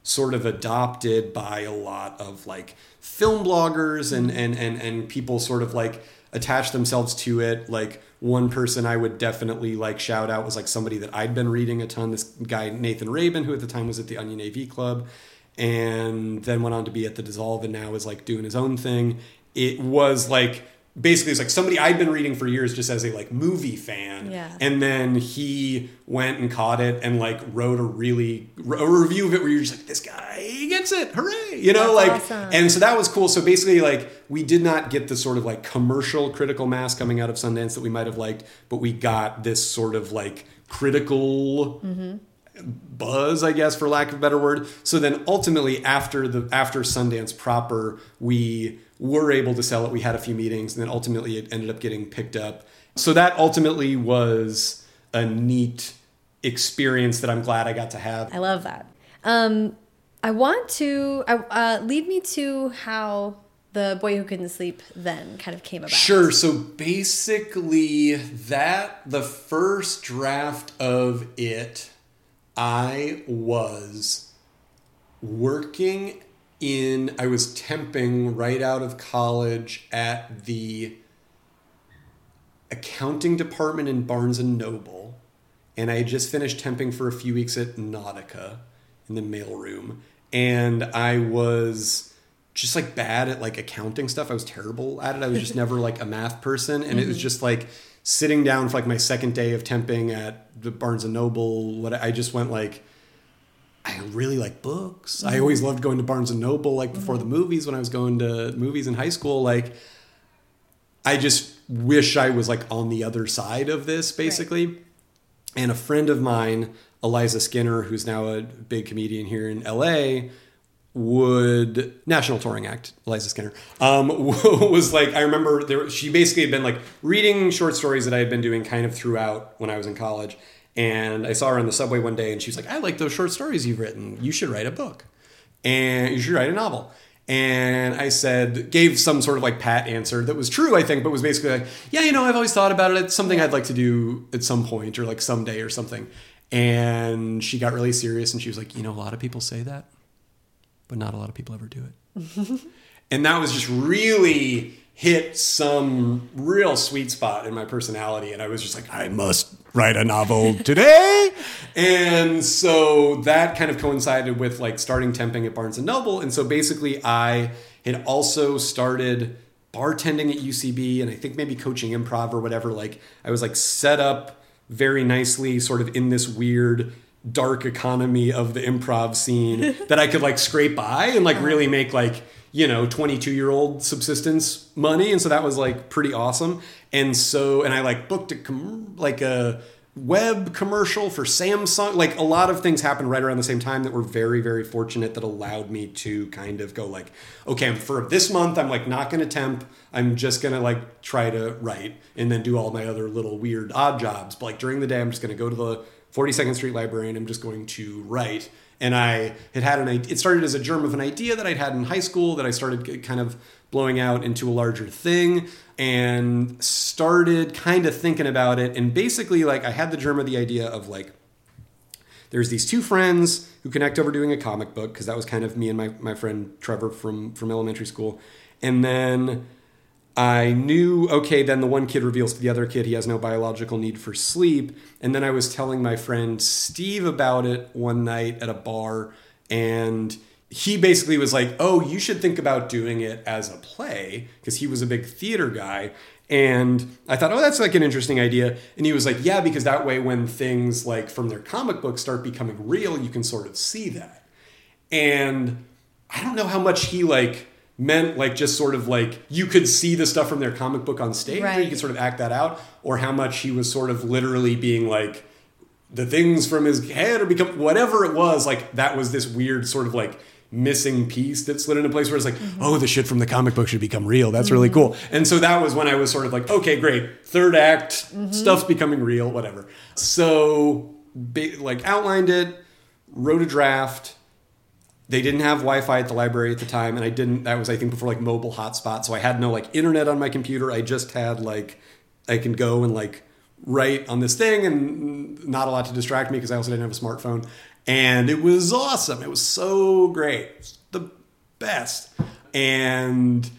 sort of adopted by a lot of like film bloggers and and and and people sort of like attach themselves to it like one person I would definitely like shout out was like somebody that I'd been reading a ton this guy Nathan Rabin who at the time was at the Onion AV Club and then went on to be at the Dissolve and now is like doing his own thing. It was like basically it's like somebody I'd been reading for years just as a like movie fan. Yeah. And then he went and caught it and like wrote a really a review of it where you're just like, this guy he gets it, hooray! You know, That's like awesome. and so that was cool. So basically, like we did not get the sort of like commercial critical mass coming out of Sundance that we might have liked, but we got this sort of like critical buzz, I guess, for lack of a better word. So then ultimately after the after Sundance proper, we were able to sell it. We had a few meetings, and then ultimately it ended up getting picked up. So that ultimately was a neat experience that I'm glad I got to have. I love that. Um, I want to uh, lead me to how the boy who couldn't sleep then kind of came about. Sure. So basically, that the first draft of it, I was working in, I was temping right out of college at the accounting department in Barnes and Noble. And I had just finished temping for a few weeks at Nautica in the mailroom. And I was just like bad at like accounting stuff. I was terrible at it. I was just never like a math person. And it was mm-hmm. just like sitting down for like my second day of temping at the Barnes and Noble. What I just went like, I really like books. I always loved going to Barnes and Noble like before the movies when I was going to movies in high school. Like, I just wish I was like on the other side of this basically. And a friend of mine, Eliza Skinner, who's now a big comedian here in LA, would National Touring Act, Eliza Skinner, um, was like I remember there. She basically had been like reading short stories that I had been doing kind of throughout when I was in college, and I saw her on the subway one day, and she was like, "I like those short stories you've written. You should write a book, and you should write a novel." And I said, gave some sort of like pat answer that was true, I think, but was basically like, yeah, you know, I've always thought about it. It's something I'd like to do at some point or like someday or something. And she got really serious and she was like, you know, a lot of people say that, but not a lot of people ever do it. and that was just really hit some real sweet spot in my personality and i was just like i must write a novel today. And so that kind of coincided with like starting temping at barnes and noble. And so basically i had also started bartending at ucb and i think maybe coaching improv or whatever. Like i was like set up very nicely sort of in this weird dark economy of the improv scene that I could like scrape by and like really make like you know 22 year old subsistence money. And so that was like pretty awesome. And so and I like booked a com- like a web commercial for Samsung. Like a lot of things happened right around the same time that were very very fortunate that allowed me to kind of go like okay for this month I'm like not going to temp. I'm just to like try to write and then do all my other little weird odd jobs. But like during the day I'm just to go to the 42nd Street Library and I'm just going to write. And I had had an it started as a germ of an idea that I'd had in high school that I started kind of blowing out into a larger thing and started kind of thinking about it. And basically, like, I had the germ of the idea of like, there's these two friends who connect over doing a comic book because that was kind of me and my, my friend Trevor from from elementary school. And then I knew, okay, then the one kid reveals to the other kid he has no biological need for sleep. And then I was telling my friend Steve about it one night at a bar, and he basically was like, oh, you should think about doing it as a play, because he was a big theater guy. And I thought, oh, that's like an interesting idea. And he was like, yeah, because that way when things like from their comic book start becoming real, you can sort of see that. And I don't know how much he like meant like just sort of like you could see the stuff from their comic book on stage or you Right. could sort of act that out or how much he was sort of literally being like the things from his head or become whatever it was like that was this weird sort of like missing piece that slid into place where it's like mm-hmm. oh the shit from the comic book should become real. That's really mm-hmm. cool. And so that was when i was sort of like okay great. Third act mm-hmm. stuff's becoming real whatever. So like outlined it wrote a draft they didn't have Wi-Fi at the library at the time, and I didn't. That was I think before like mobile hotspot, so I had no like internet on my computer. I just had like I can go and like write on this thing, and not a lot to distract me because I also didn't have a smartphone. And it was awesome. It was so great, It's the best. And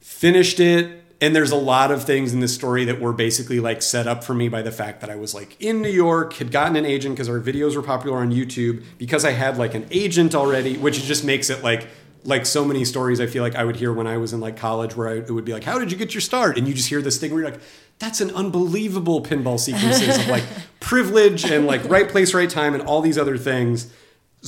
finished it and there's a lot of things in this story that were basically like set up for me by the fact that I was like in New York, had gotten an agent because our videos were popular on YouTube, because I had like an agent already, which just makes it like like so many stories I feel like I would hear when I was in like college where I, it would be like, how did you get your start? And you just hear this thing where you're like, that's an unbelievable pinball sequences of like privilege and like right place, right time and all these other things.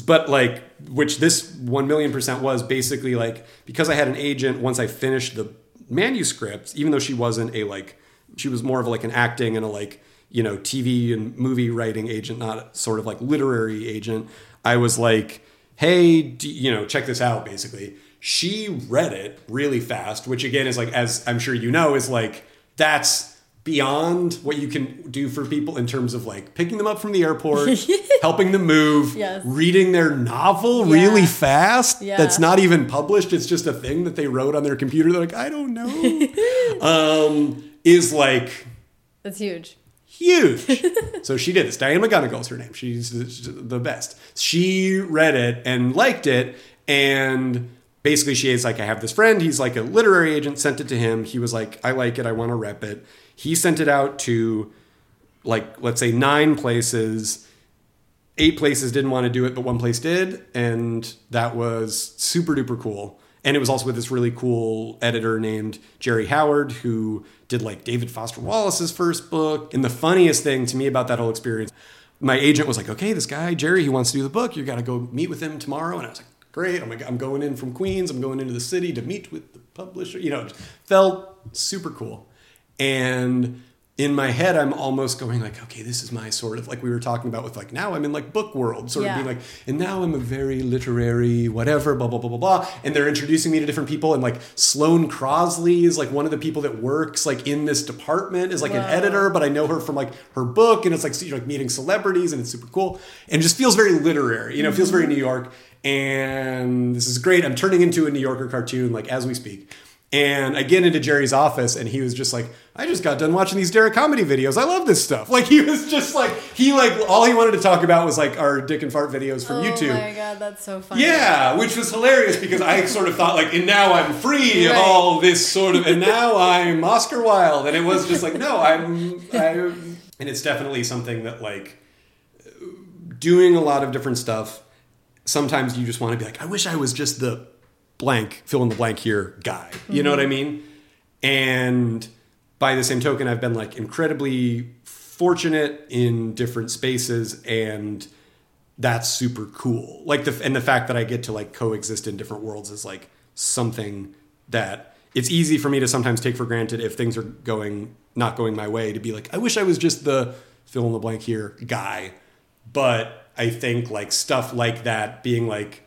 But like, which this 1 million percent was basically like, because I had an agent, once I finished the manuscript, even though she wasn't a like, she was more of like an acting and a like, you know, TV and movie writing agent, not sort of like literary agent. I was like, hey, do, you know, check this out, basically. She read it really fast, which again is like, as I'm sure you know, is like, that's beyond what you can do for people in terms of like picking them up from the airport, helping them move, Yes. reading their novel Yeah. really fast. Yeah. That's not even published. It's just a thing that they wrote on their computer. They're like, I don't know. um, is like That's huge. huge. so she did this. Diane McGonigal's her name. She's the- the best. She read it and liked it, and basically she is like, I have this friend. He's like a literary agent. Sent it to him. He was like, I like it. I want to rep it. He sent it out to like let's say nine places. Eight places didn't want to do it, but one place did, and that was super duper cool. And it was also with this really cool editor named Jerry Howard, who did like David Foster Wallace's first book. And the funniest thing to me about that whole experience, my agent was like, "Okay, this guy Jerry, he wants to do the book. You got to go meet with him tomorrow." And I was like, "Great! I'm like, I'm going in from Queens. I'm going into the city to meet with the publisher." You know, felt super cool. And in my head, I'm almost going like, okay, this is my sort of like we were talking about with like now I'm in like book world, sort Yeah. of being like, and now I'm a very literary whatever, blah blah blah blah blah. And they're introducing me to different people, and like Sloane Crosley is like one of the people that works like in this department is like an editor, but I know her from like her book, and it's like you're like meeting celebrities, and it's super cool, and just feels very literary, you know, it feels very mm-hmm. New York. And this is great. I'm turning into a New Yorker cartoon like as we speak. And I get into Jerry's office, and he was just like, "I just got done watching these Derrick comedy videos. I love this stuff." Like he was just like he like all he wanted to talk about was like our dick and fart videos from YouTube. Oh my god, that's so funny. Yeah, which was hilarious because I sort of thought like, and now I'm free of Right. all this sort of, and now I'm Oscar Wilde, and it was just like, no, I'm, I'm, and it's definitely something that like doing a lot of different stuff. Sometimes you just want to be like, I wish I was just the blank, fill in the blank here guy. You know what I mm-hmm. mean? And by the same token, I've been like incredibly fortunate in different spaces and that's super cool. Like the and the fact that I get to like coexist in different worlds is like something that it's easy for me to sometimes take for granted if things are going not going my way to be like I wish I was just the fill in the blank here guy. But I think like stuff like that being like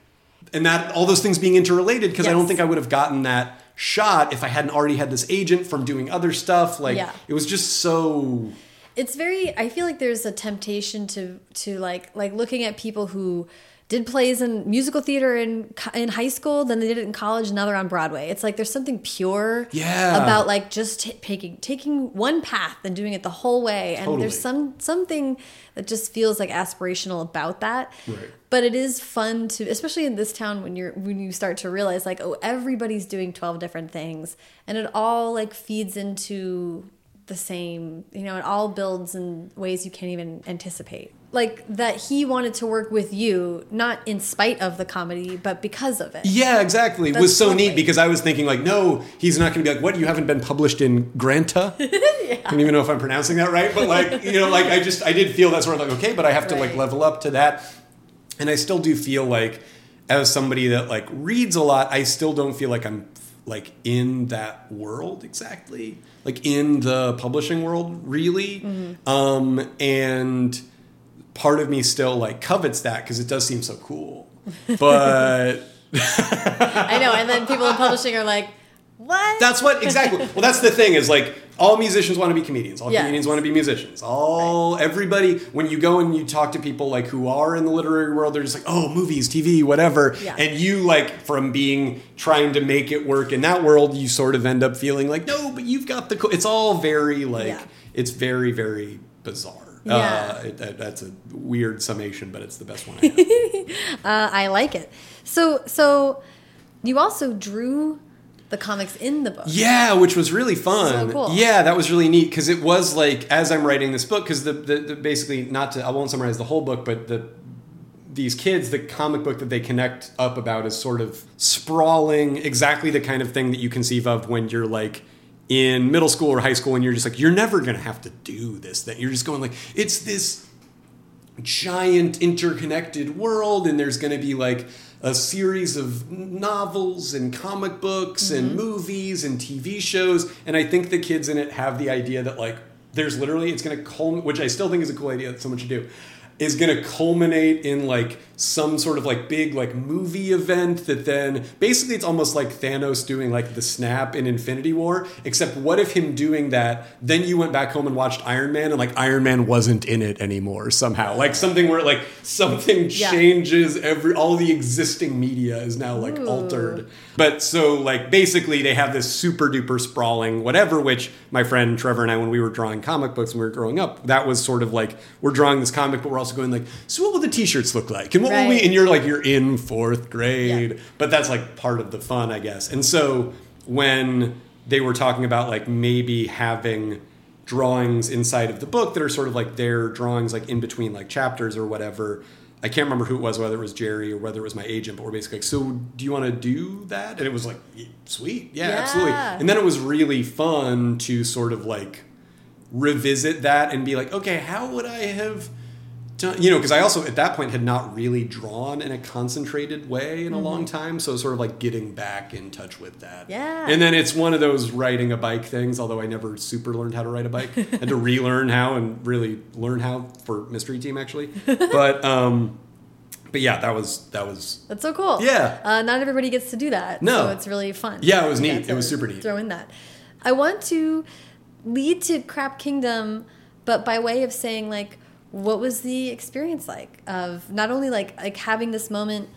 and that all those things being interrelated because I don't think I would have gotten that shot if I hadn't already had this agent from doing other stuff like Yeah. it was just so it's very i feel like there's a temptation to to like like looking at people who did plays in musical theater in in high school then they did it in college and now they're on broadway it's like there's something pure Yeah. about like just ta- taking taking one path and doing it the whole way and Totally. there's some something that just feels like aspirational about that Right. but it is fun to especially in this town when you're when you start to realize like oh everybody's doing 12 different things and it all like feeds into the same you know it all builds in ways you can't even anticipate like that he wanted to work with you not in spite of the comedy but because of it Yeah, exactly. It That's was so lovely. neat because I was thinking like, no, he's not going to be like, what? You haven't been published in Granta? I don't even know if I'm pronouncing that right, but like, you know, like I just I did feel that sort of like, okay, but I have to like level up to that, and I still do feel like as somebody that like reads a lot, I still don't feel like I'm like in that world exactly, like in the publishing world really, Mm-hmm. um, and part of me still like covets that because it does seem so cool, but. i know and then people in publishing are like what That's what exactly. Well, that's the thing is like all musicians want to be comedians. All Yes. comedians want to be musicians. All everybody when you go and you talk to people like who are in the literary world, they're just like, oh, movies, TV, whatever. Yeah. And you like from being trying to make it work in that world, you sort of end up feeling like, no, but you've got the. Co-. It's all very like Yeah. it's very very bizarre. Yeah. Uh, it, that, that's a weird summation, but it's the best one. I have. uh, i like it so so you also drew the comics in the book Yeah, which was really fun. So cool. Yeah, that was really neat because it was like as I'm writing this book because the, the, the basically not to I won't summarize the whole book, but the these kids, the comic book that they connect up about is sort of sprawling, exactly the kind of thing that you conceive of when you're like in middle school or high school and you're just like, you're never gonna have to do this thing. You're just going like, it's this giant interconnected world, and there's gonna be like a series of novels and comic books mm-hmm. and movies and TV shows. And I think the kids in it have the idea that like there's literally it's gonna culminate, which I still think is a cool idea that someone should do is going to culminate in like some sort of like big like movie event that then basically it's almost like Thanos doing like the snap in Infinity War except what if him doing that then you went back home and watched Iron Man and like Iron Man wasn't in it anymore somehow like something where like something yeah. changes every all the existing media is now like Ooh. altered but so like basically they have this super duper sprawling whatever which my friend Trevor and I when we were drawing comic books when we were growing up that was sort of like we're drawing this comic but we're also going like so what will the t-shirts look like and what right. will we and you're like you're in fourth grade yeah. but that's like part of the fun i guess and so when they were talking about like maybe having drawings inside of the book that are sort of like their drawings like in between like chapters or whatever I can't remember who it was, whether it was Jerry or whether it was my agent, but we're basically like, so do you want to do that? And it was like, sweet, yeah, yeah, absolutely. And then it was really fun to sort of like revisit that and be like, okay, how would I have you know, because I also at that point had not really drawn in a concentrated way in a mm-hmm. long time, so sort of like getting back in touch with that. Yeah. And then it's one of those riding a bike things. Although I never super learned how to ride a bike, had to relearn how and really learn how for Mystery Team actually. But um, but yeah, that was that was that's so cool. Yeah. Uh, not everybody gets to do that. No, so it's really fun. Yeah, it was neat. It was super neat. Throw in that. I want to lead to Crap Kingdom, but by way of saying like what was the experience like of not only like like having this moment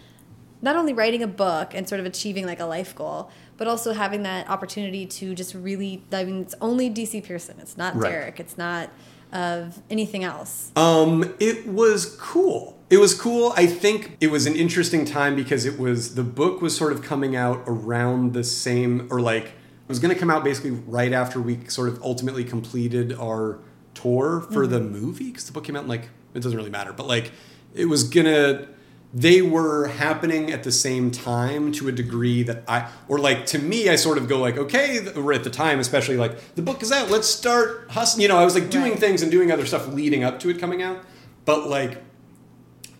not only writing a book and sort of achieving like a life goal but also having that opportunity to just really i mean it's only dc pierson. It's not right. derrick. It's not of anything else. Um it was cool. It was cool. I think it was an interesting time because it was the book was sort of coming out around the same or like it was going to come out basically right after we sort of ultimately completed our tour for mm-hmm. the movie because the book came out in like it doesn't really matter, but like it was gonna they were happening at the same time to a degree that I, or like to me, I sort of go like, okay, or at the time, especially like the book is out, let's start hustling. You know, I was like doing right. things and doing other stuff leading up to it coming out, but like,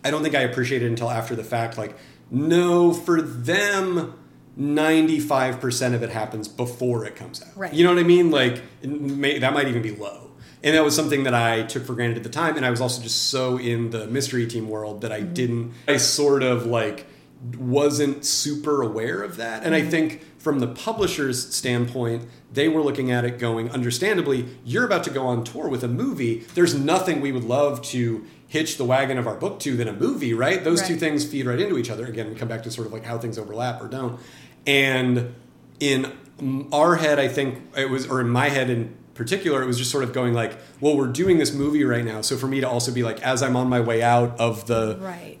I don't think I appreciated it until after the fact. Like, no, for them, 95% of it happens before it comes out. Right. You know what I mean? Like, may, that might even be low and that was something that I took for granted at the time. And I was also just so in the mystery team world that I mm-hmm. didn't, I sort of like wasn't super aware of that. And mm-hmm. I think from the publisher's standpoint, they were looking at it going, understandably, you're about to go on tour with a movie. There's nothing we would love to hitch the wagon of our book to than a movie, right? Those right. two things feed right into each other. Again, we come back to sort of like how things overlap or don't. And in our head, I think it was, or in my head in particular, it was just sort of going like, well, we're doing this movie right now. So for me to also be like, as I'm on my way out of the right.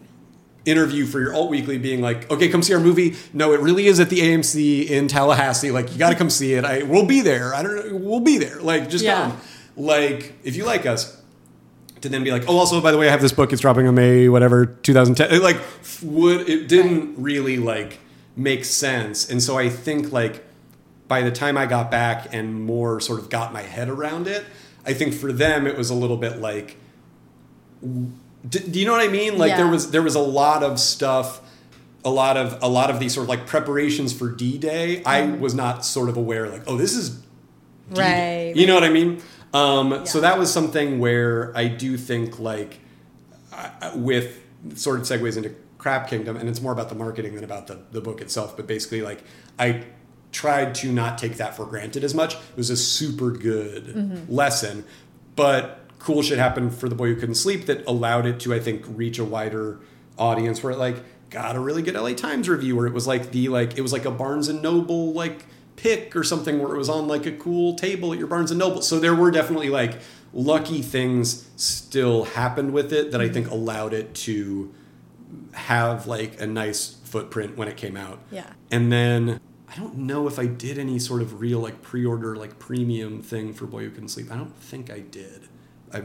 interview for your alt weekly, being like, okay, come see our movie. No, it really is at the AMC in Tallahassee. Like, you got to come see it. I we'll be there. I don't know. We'll be there. Like, just yeah. come. Like, if you like us. To then be like, oh, also by the way, I have this book. It's dropping on May whatever 2010. It, like, would it didn't right. really like make sense, and so I think like by the time I got back and more sort of got my head around it, I think for them it was a little bit like, do, do you know what I mean? Like yeah. there was there was a lot of stuff, a lot of a lot of these sort of like preparations for D Day. Mm. I mm-hmm. was not sort of aware like, oh, this is D-Day. right. You know what I mean? Um, yeah. So that was something where I do think like with sort of segues into Crap Kingdom, and it's more about the marketing than about the the book itself. But basically, like I tried to not take that for granted as much. It was a super good mm-hmm. lesson, but cool shit happened for the boy who couldn't sleep that allowed it to I think reach a wider audience where it like got a really good LA Times review where it was like the like it was like a Barnes and Noble like pick or something where it was on like a cool table at your Barnes and Noble. So there were definitely like lucky things still happened with it that I think allowed it to have like a nice footprint when it came out. Yeah. And then I don't know if I did any sort of real like pre-order like premium thing for Boy Who Couldn't Sleep. I don't think I did. I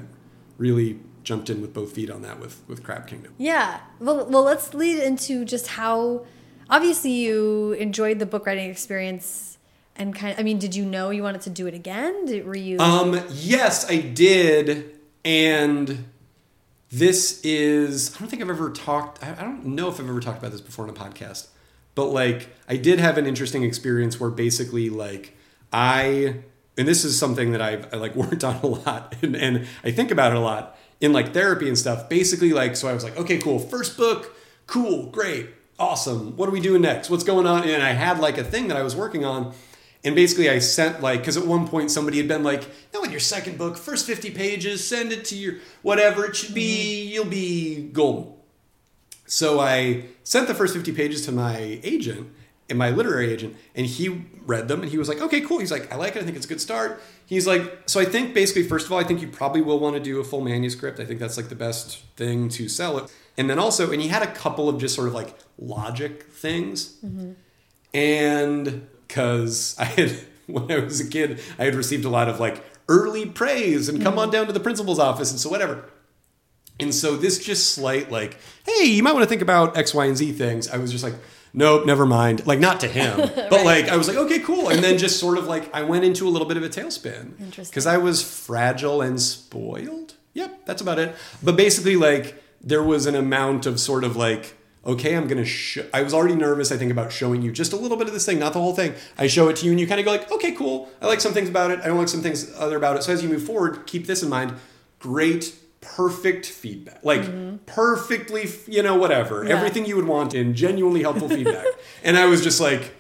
really jumped in with both feet on that with with Crap Kingdom. Yeah. Well, well, let's lead into just how obviously you enjoyed the book writing experience and kind of, I mean, did you know you wanted to do it again? Did, were you Um, yes, I did, and this is I don't think I've ever talked. I I don't know if I've ever talked about this before in a podcast, but like I did have an interesting experience where basically like I and this is something that I've I, like worked on a lot and, and I think about it a lot in like therapy and stuff. Basically, like so I was like, okay, cool, first book, cool, great, awesome. What are we doing next? What's going on? And I had like a thing that I was working on. And basically, I sent like, because at one point somebody had been like, no, in your second book, first 50 pages, send it to your whatever it should be, mm-hmm. you'll be golden. So I sent the first 50 pages to my agent and my literary agent, and he read them and he was like, okay, cool. He's like, I like it. I think it's a good start. He's like, so I think basically, first of all, I think you probably will want to do a full manuscript. I think that's like the best thing to sell it. And then also, and he had a couple of just sort of like logic things. Mm-hmm. And because I had, when I was a kid, I had received a lot of like early praise and come mm-hmm. on down to the principal's office and so whatever. And so this just slight like, hey, you might want to think about X, Y, and Z things. I was just like, nope, never mind. Like not to him, but like I was like, okay, cool. And then just sort of like I went into a little bit of a tailspin Interesting. because I was fragile and spoiled. Yep, that's about it. But basically, like there was an amount of sort of like. Okay, I'm gonna. Sh- I was already nervous. I think about showing you just a little bit of this thing, not the whole thing. I show it to you, and you kind of go like, "Okay, cool. I like some things about it. I don't like some things other about it." So as you move forward, keep this in mind. Great perfect feedback. Like mm-hmm. perfectly you know whatever. Yeah. everything you would want in genuinely helpful feedback. And i was just like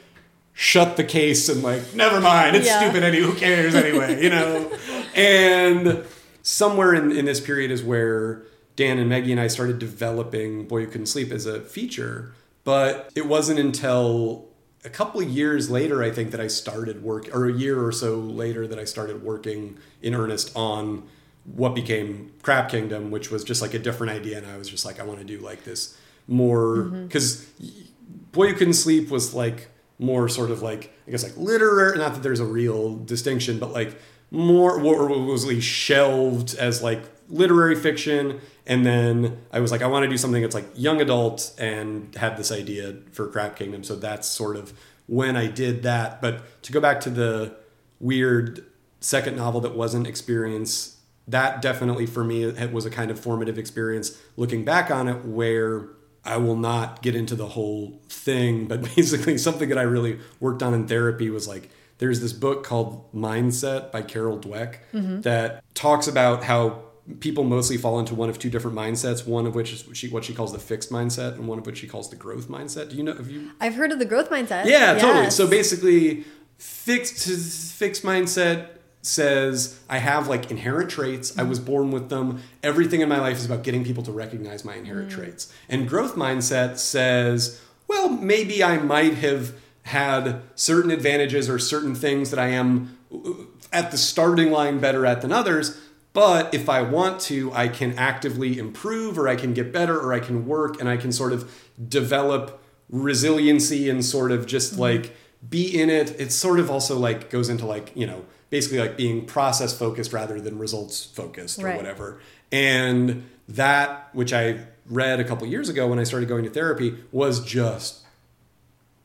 shut the case and like never mind. It's Yeah. stupid any who cares anyway you know? And somewhere in, in this period is where dan and meggie and i started developing boy who couldn't sleep as a feature but it wasn't until a couple of years later i think that i started work or a year or so later that i started working in earnest on what became crap kingdom which was just like a different idea and i was just like i want to do like this more mm-hmm. because boy You couldn't sleep was like more sort of like i guess like literary not that there's a real distinction but like more or was least shelved as like literary fiction and then i was like i want to do something that's like young adult and had this idea for crap kingdom so that's sort of when i did that but to go back to the weird second novel that wasn't experience that definitely for me it was a kind of formative experience looking back on it where I will not get into the whole thing, but basically something that I really worked on in therapy was like there's this book called Mindset by Carol Dweck mm-hmm. that talks about how people mostly fall into one of two different mindsets, one of which is she, what she calls the fixed mindset and one of which she calls the growth mindset. Do you know have you I've heard of the growth mindset. yeah, totally. So basically, fixed fixed mindset says I have like inherent traits. I was born with them. Everything in my life is about getting people to recognize my inherent traits. And growth mindset says, well, maybe I might have had certain advantages or certain things that I am uh, at the starting line better at than others. But if I want to, I can actively improve or I can get better or I can work and I can sort of develop resiliency and sort of just like be in it. It's sort of also like goes into like, you know, basically like being process focused rather than results focused or Right. whatever. And that, which I read a couple years ago when I started going to therapy, was just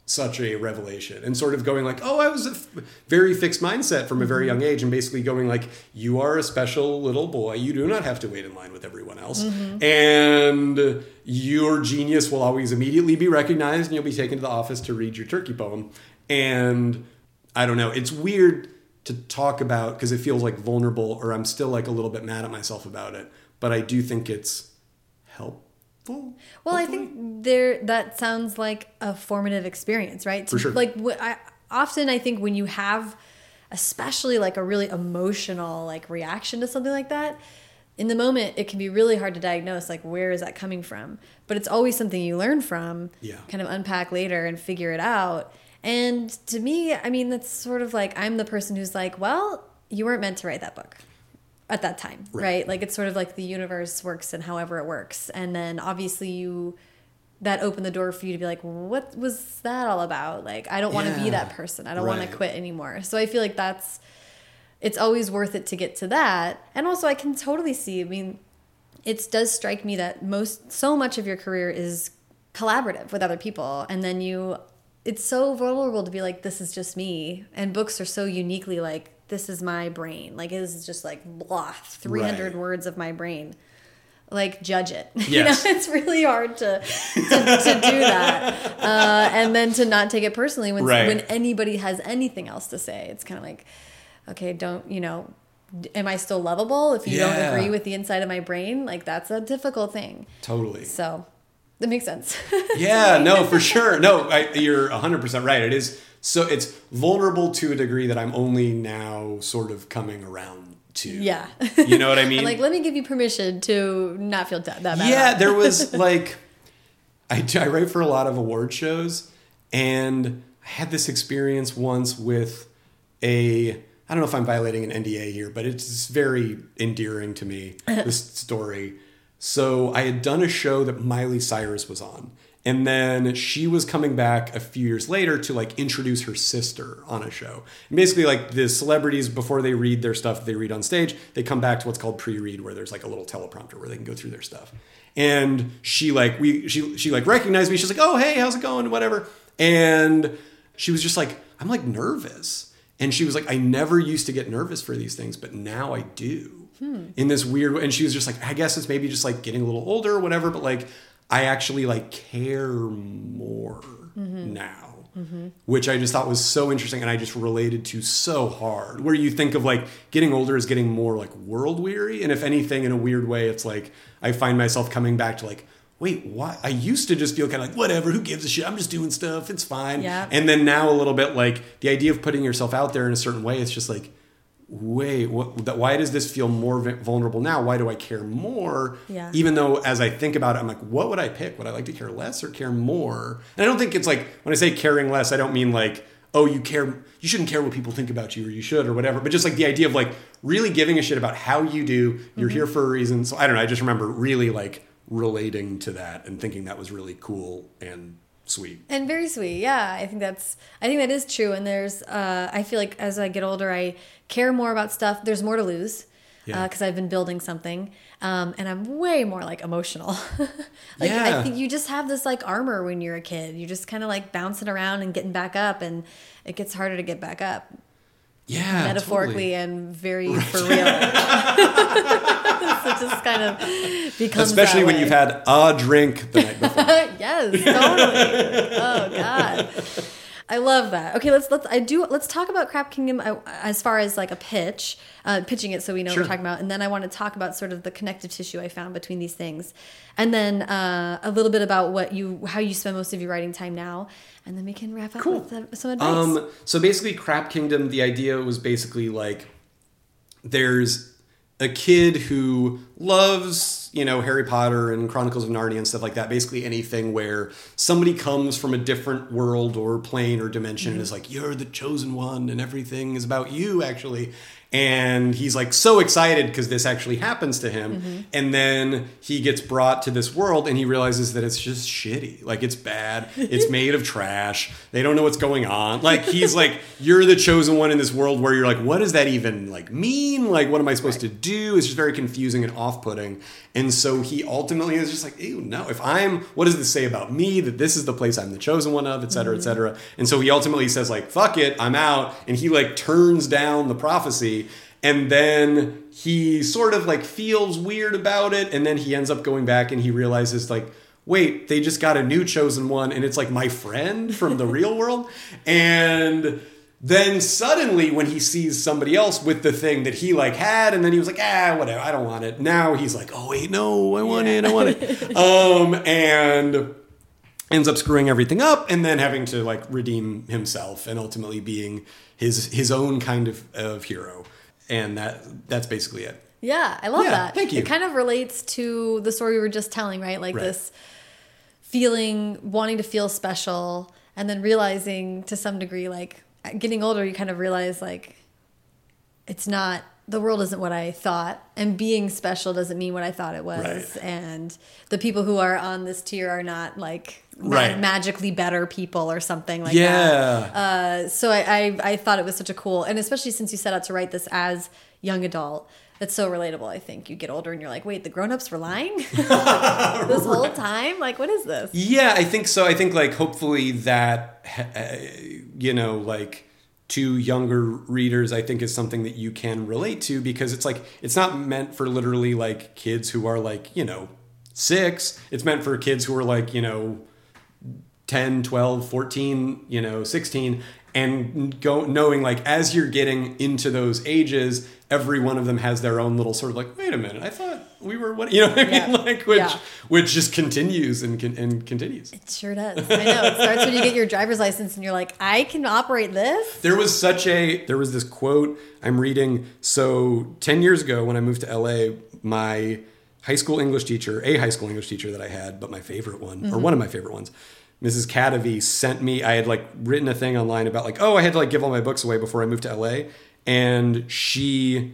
such a revelation. And sort of going like oh i was a f- very fixed mindset from a very mm-hmm. young age and basically going like you are a special little boy. You do not have to wait in line with everyone else. Mm-hmm. And your genius will always immediately be recognized and you'll be taken to the office to read your turkey poem. And i don't know it's weird to talk about because it feels like vulnerable or i'm still like a little bit mad at myself about it but i do think it's helpful Well, I think there that sounds like a formative experience, right? For sure. Like I, often, I think when you have, especially like a really emotional like reaction to something like that, in the moment it can be really hard to diagnose. Like where is that coming from? But it's always something you learn from. Yeah. Kind of unpack later and figure it out. And to me, I mean, that's sort of like I'm the person who's like, well, you weren't meant to write that book at that time, Right. right. Like it's sort of like the universe works and however it works. And then obviously you that opened the door for you to be like, what was that all about? Like I don't want to be that person. I don't want to quit anymore. So I feel like that's it's always worth it to get to that. And also I can totally see, I mean, it does strike me that most so much of your career is collaborative with other people and then you it's so vulnerable to be like this is just me and books are so uniquely like this is my brain like it is just like blah 300 Right. words of my brain like judge it Yes. you know it's really hard to to, to do that uh, and then to not take it personally when Right. when anybody has anything else to say it's kind of like okay don't you know am i still lovable if you Yeah. don't agree with the inside of my brain like that's a difficult thing Totally. so that makes sense Yeah, no, for sure. No, I, you're 100% right. It is so it's vulnerable to a degree that I'm only now sort of coming around to. yeah You know what I mean? Like let me give you permission to not feel that bad yeah, there was like I, I write for a lot of award shows and I had this experience once with a I don't know if I'm violating an NDA here, but it's very endearing to me this story. So I had done a show that Miley Cyrus was on. And then she was coming back a few years later to like introduce her sister on a show. And basically, like the celebrities, before they read their stuff they read on stage, they come back to what's called pre-read, where there's like a little teleprompter where they can go through their stuff. And she like we she she like recognized me. She's like, "Oh hey, how's it going?" Whatever. And she was just like, "I'm like nervous." And she was like, "I never used to get nervous for these things, but now I do." Hmm. In this weird way. And she was just like, "I guess it's maybe just like getting a little older or whatever, but like I actually like care more mm-hmm. now." Mm-hmm. Which I just thought was so interesting and I just related to so hard. Where you think of like getting older is getting more like world weary. And if anything, in a weird way, it's like I find myself coming back to like, wait, why? I used to just feel kind of like, whatever, who gives a shit? I'm just doing stuff. It's fine. Yeah. And then now a little bit like the idea of putting yourself out there in a certain way, it's just like, wait, what, why does this feel more vulnerable now? Why do I care more? Yeah. Even though as I think about it, I'm like, what would I pick? Would I like to care less or care more? And I don't think it's like, when I say caring less, I don't mean like, oh, you care, you shouldn't care what people think about you or you should or whatever, but just like the idea of like really giving a shit about how you do. You're mm-hmm. here for a reason. So I don't know. I just remember really like relating to that and thinking that was really cool and sweet. and very sweet yeah i think that's i think that is true and there's uh i feel like as i get older i care more about stuff there's more to lose Yeah. because i've been building something um and i'm way more like emotional like Yeah. i think you just have this like armor when you're a kid you're just kind of like bouncing around and getting back up and it gets harder to get back up Yeah. metaphorically totally. and very for real so it just kind of becomes Especially when way. you've had a drink the night before. yes, totally. oh God, I love that. Okay, let's let's I do let's talk about Crap Kingdom uh, as far as like a pitch, uh, pitching it so we know what we're talking about, and then I want to talk about sort of the connective tissue I found between these things, and then uh, a little bit about what you how you spend most of your writing time now, and then we can wrap up Cool. with uh, some advice. Um, so basically, Crap Kingdom, the idea was basically like there's a kid who loves, you know, Harry Potter and Chronicles of Narnia and stuff like that. Basically, anything where somebody comes from a different world or plane or dimension and mm-hmm. is like, you're the chosen one and everything is about you, actually. And he's like so excited because this actually happens to him. Mm-hmm. And then he gets brought to this world and he realizes that it's just shitty. Like it's bad. It's made of trash. They don't know what's going on. Like he's like, you're the chosen one in this world where you're like, what does that even like mean? Like, what am I supposed to do? It's just very confusing and off putting. And so he ultimately is just like, ew, no, if I'm, what does this say about me? That this is the place I'm the chosen one of, et cetera, et mm-hmm. cetera. And so he ultimately says like, fuck it, I'm out. And he like turns down the prophecy and then he sort of like feels weird about it and then he ends up going back and he realizes like wait they just got a new chosen one and it's like my friend from the real world and then suddenly when he sees somebody else with the thing that he like had and then he was like ah whatever i don't want it now he's like oh wait no i want Yeah. it i want it um and ends up screwing everything up and then having to like redeem himself and ultimately being his his own kind of, of hero and that that's basically it Yeah, I love Yeah, that. thank you. It kind of relates to the story we were just telling, right? Like Right. this feeling, wanting to feel special, and then realizing to some degree, like getting older, you kind of realize like it's not the world isn't what I thought, and being special doesn't mean what I thought it was, Right. and the people who are on this tier are not like ma- Right. magically better people or something like yeah that. Uh, so I, I I thought it was such a cool, and especially since you set out to write this as young adult, That's so relatable. I think you get older and you're like, wait, the grown-ups were lying this whole time. Like, what is this? Yeah, I think so. I think like hopefully that uh, you know like to younger readers I think is something that you can relate to because it's like it's not meant for literally like kids who are like, you know, 6. It's meant for kids who are like, you know, 10, 12, 14, you know, 16 and go knowing like as you're getting into those ages every one of them has their own little sort of like wait a minute i thought we were what you know what i mean like which Yeah. which just continues and and continues It sure does. I know. It starts when you get your driver's license and you're like, I can operate this. there was such a there was this quote i'm reading so 10 years ago when i moved to la my high school english teacher a high school english teacher that i had but my favorite one or mm-hmm. one of my favorite ones mrs cadavy sent me i had like written a thing online about like oh i had to like give all my books away before i moved to la and she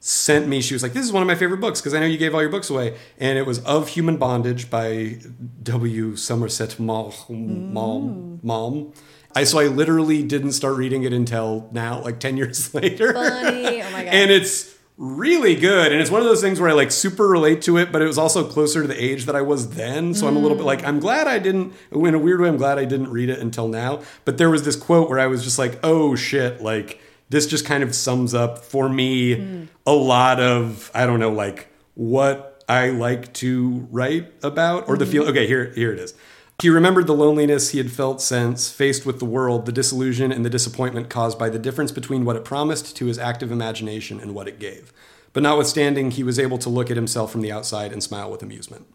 sent me she was like this is one of my favorite books because i know you gave all your books away and it was of human bondage by w somerset maugham mm. Maugham- Maugham. I so I literally didn't start reading it until now, like ten years later. Funny. Oh my God. And it's really good, and it's one of those things where I like super relate to it, but it was also closer to the age that I was then. So I'm a little bit like I'm glad I didn't. In a weird way, I'm glad I didn't read it until now. But there was this quote where I was just like, oh shit, like this just kind of sums up for me a lot of I don't know, like what I like to write about or the feel. Mm-hmm. Okay, here here it is. He remembered the loneliness he had felt since, faced with the world, the disillusion and the disappointment caused by the difference between what it promised to his active imagination and what it gave. But notwithstanding, he was able to look at himself from the outside and smile with amusement.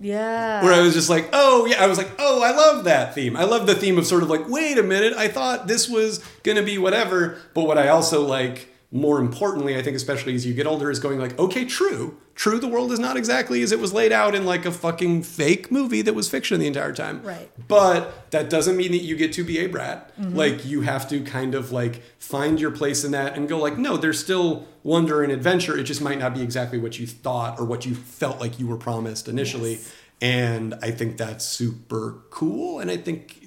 yeah. Where I was just like, oh, yeah, I was like, oh, I love that theme. I love the theme of sort of like, wait a minute, I thought this was going to be whatever. But what I also like, more importantly, I think, especially as you get older, is going like, okay, true. True, the world is not exactly as it was laid out in like a fucking fake movie that was fiction the entire time. Right. But that doesn't mean that you get to be a brat. Mm-hmm. Like you have to kind of like find your place in that and go like, no, there's still wonder and adventure. It just might not be exactly what you thought or what you felt like you were promised initially. Yes. And I think that's super cool. And I think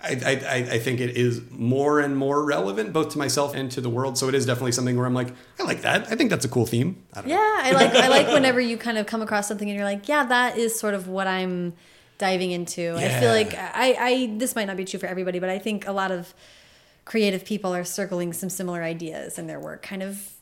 I, I, I I think it is more and more relevant both to myself and to the world. So it is definitely something where I'm like, I like that. I think that's a cool theme. I don't Yeah. I like I like whenever you kind of come across something and you're like, yeah, that is sort of what I'm diving into. I feel like I, I this might not be true for everybody, but I think a lot of creative people are circling some similar ideas in their work, kind of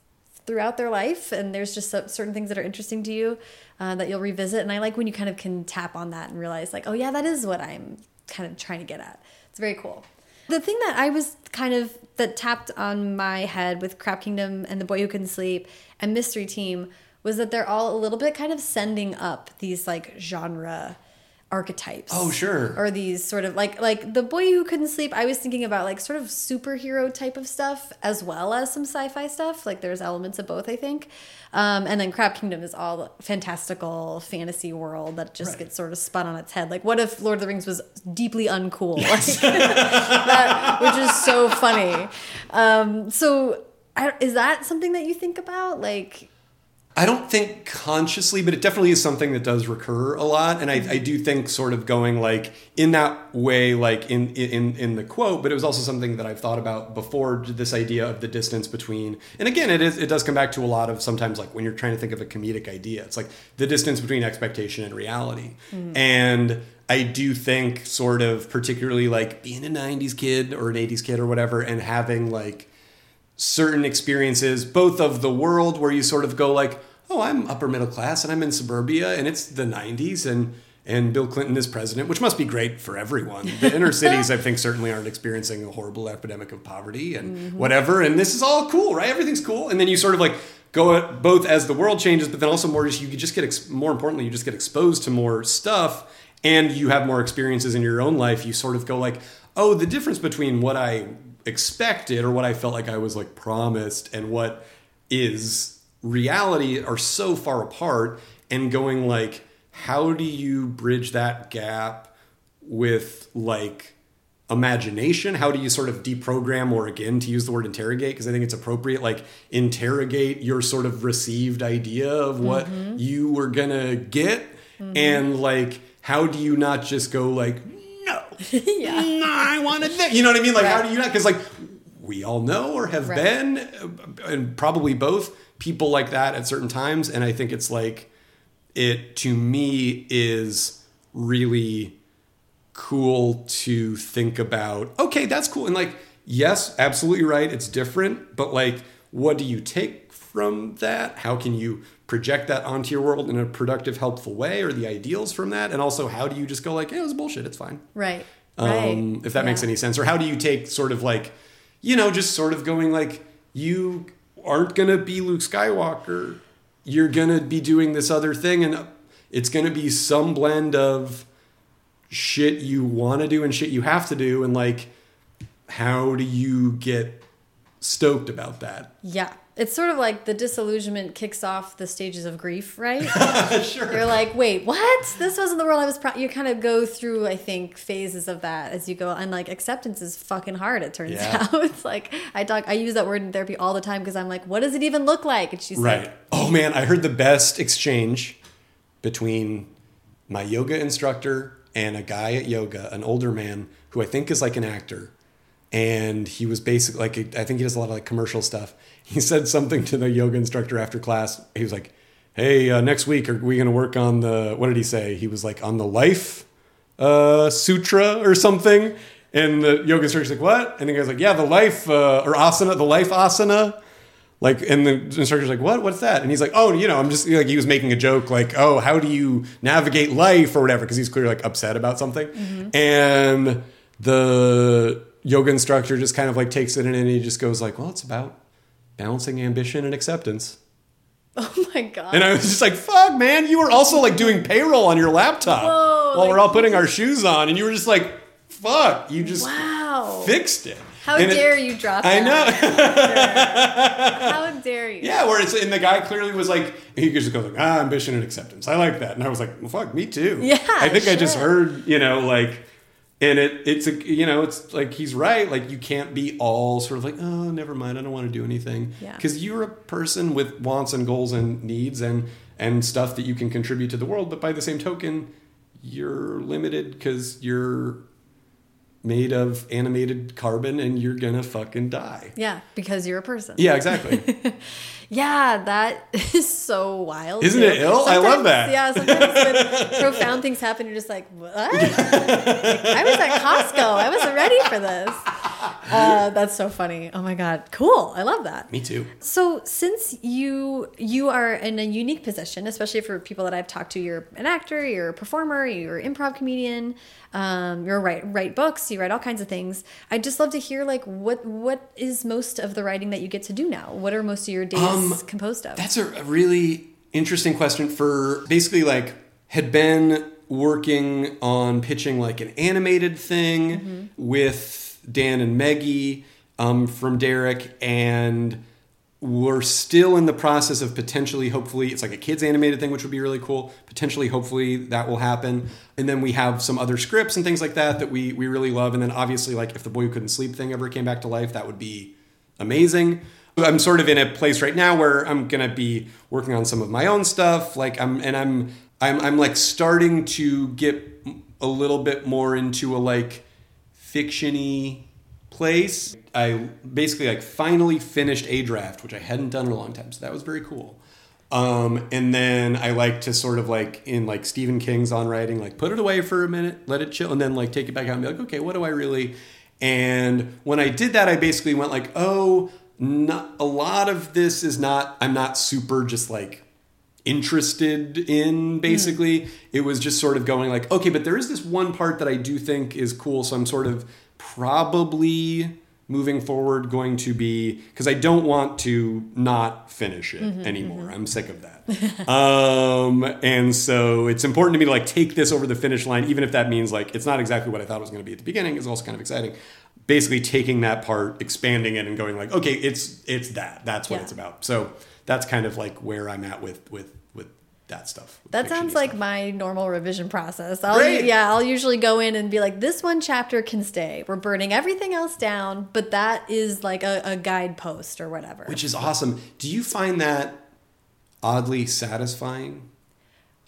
throughout their life. And there's just certain things that are interesting to you uh, that you'll revisit. And I like when you kind of can tap on that and realize, like, oh yeah, that is what I'm kind of trying to get at. It's very cool. The thing that I was kind of that tapped on my head with Crap Kingdom and The Boy Who Couldn't Sleep and Mystery Team was that they're all a little bit kind of sending up these like genre archetypes. Oh, sure. Or these sort of like like The Boy Who Couldn't Sleep, I was thinking about like sort of superhero type of stuff as well as some sci-fi stuff. Like there's elements of both, I think. Um, and then Crap Kingdom is all fantastical fantasy world that just Right. gets sort of spun on its head. Like what if Lord of the Rings was deeply uncool? Like that, which is so funny. Um, so, I, is that something that you think about? Like, I don't think consciously, but it definitely is something that does recur a lot. And I, I do think sort of going like in that way, like in, in, in the quote, but it was also something that I've thought about before this idea of the distance between, and again, it is, it does come back to a lot of sometimes like when you're trying to think of a comedic idea, it's like the distance between expectation and reality. Mm. And I do think sort of particularly like being a 90s kid or an 80s kid or whatever, and having like, certain experiences, both of the world where you sort of go like, oh, I'm upper middle class and I'm in suburbia and it's the 90s and and Bill Clinton is president, which must be great for everyone. The inner cities, I think, certainly aren't experiencing a horrible epidemic of poverty and mm-hmm. whatever. And this is all cool, right? Everything's cool. And then you sort of like go at both as the world changes, but then also more just you just get ex- more importantly, you just get exposed to more stuff and you have more experiences in your own life. You sort of go like, oh, the difference between what I expected or what I felt like I was like promised and what is reality are so far apart and going like how do you bridge that gap with like imagination? How do you sort of deprogram or again to use the word interrogate because i think it's appropriate like interrogate your sort of received idea of what mm-hmm. you were gonna get? Mm-hmm. And like how do you not just go like Yeah. "Mm, I wanted that. You know what I mean? Like, how Right. do you not? Because like we all know or have Right. been, uh, and probably both people like that at certain times, and I think it's like it to me is really cool to think about. Okay, that's cool, and like yes, absolutely right. It's different, but like, what do you take from that? How can you project that onto your world in a productive, helpful way, or the ideals from that? And also, how do you just go like, yeah, it was bullshit. It's fine. Right. Um, right. If that makes any sense, or how do you take sort of like, you know, just sort of going like, you aren't gonna be Luke Skywalker. You're gonna be doing this other thing, and it's gonna be some blend of shit you want to do and shit you have to do, and like, how do you get stoked about that? Yeah. It's sort of like the disillusionment kicks off the stages of grief, right? sure. You're like, wait, what? This wasn't the world I was. Pro-. You kind of go through, I think, phases of that as you go, and like acceptance is fucking hard. It turns Yeah. out. It's like I talk, I use that word in therapy all the time because I'm like, what does it even look like? And she's Right. like, Oh man, I heard the best exchange between my yoga instructor and a guy at yoga, an older man who I think is like an actor. And he was basically like, I think he does a lot of like commercial stuff. He said something to the yoga instructor after class. He was like, Hey, uh, next week, are we going to work on the, what did he say? He was like, on the life uh, sutra or something. And the yoga instructor's like, what? And the guy's like, yeah, the life uh, or asana, the life asana. Like, and the instructor's like, what? What's that? And he's like, oh, you know, I'm just like, he was making a joke, like, oh, how do you navigate life or whatever? Because he's clearly like upset about something. And the yoga instructor just kind of like takes it in and he just goes like, well, it's about balancing ambition and acceptance. oh my god. And I was just like, fuck, man, you were also like doing payroll on your laptop Whoa, while we're all putting our shoes on. And you were just like, fuck, you just wow. fixed it. How And it- dare you drop it? I know. How dare you? yeah, where it's, and the guy clearly was like, he just goes like, ah, ambition and acceptance. I like that. And I was like, well, fuck, me too. Yeah, I think I just heard, you know, like, and it, it's a, you know, it's like he's right. Like you can't be all sort of like, oh, never mind, I don't want to do anything. Yeah. Because you're a person with wants and goals and needs and and stuff that you can contribute to the world. But by the same token, you're limited because you're made of animated carbon and you're gonna fucking die. Yeah, because you're a person. Yeah, exactly. Yeah, that is so wild. Isn't too. it ill? I love that. Yeah, sometimes when profound things happen, you're just like, what? Like, I was at Costco. I wasn't ready for this. Uh, that's so funny. Oh my god, cool. I love that. Me too. So since you you are in a unique position, especially for people that I've talked to, you're an actor, you're a performer, you're an improv comedian, um, you're write write books, you write all kinds of things. I'd just love to hear like what what is most of the writing that you get to do now? What are most of your days Um, composed of? That's a a really interesting question for basically like had been working on pitching like an animated thing with Dan and Meggie um, from Derrick and we're still in the process of potentially hopefully it's like a kids animated thing which would be really cool. Potentially hopefully that will happen. And then we have some other scripts and things like that that we we really love. And then obviously like if the boy who couldn't sleep thing ever came back to life that would be amazing. I'm sort of in a place right now where i'm gonna be working on some of my own stuff. Like i'm and i'm i'm, I'm like starting to get a little bit more into a like fictiony place. I basically like finally finished a draft, which I hadn't done in a long time, so that was very cool. Um, and then I like to sort of like in like Stephen King's on writing, like put it away for a minute, let it chill, and then like take it back out and be like, okay, what do I really? And when I did that, I basically went like, oh, not, a lot of this is not. I'm not super just like interested in basically. Hmm. It was just sort of going like okay but there is this one part that i do think is cool so i'm sort of probably moving forward going to be because i don't want to not finish it mm-hmm, anymore. Mm-hmm. i'm sick of that. Um and so it's important to me to like take this over the finish line even if that means like it's not exactly what i thought it was going to be at the beginning it's also kind of exciting. Basically taking that part expanding it and going like okay it's it's that. That's what Yeah. it's about. So that's kind of like where I'm at with with that stuff. That sounds like stuff. my normal revision process. I'll Great. yeah, I'll usually go in and be like, this one chapter can stay. We're burning everything else down, but that is like a, a guidepost or whatever. which is awesome. Do you find that oddly satisfying?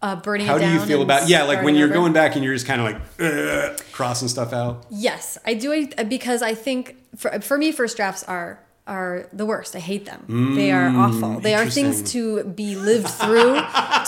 uh, burning How do you feel about yeah, like when you're over? going back and you're just kind of like crossing stuff out? Yes, I do it because I think for for me, first drafts are are the worst. I hate them. they are mm, awful. They are things to be lived through,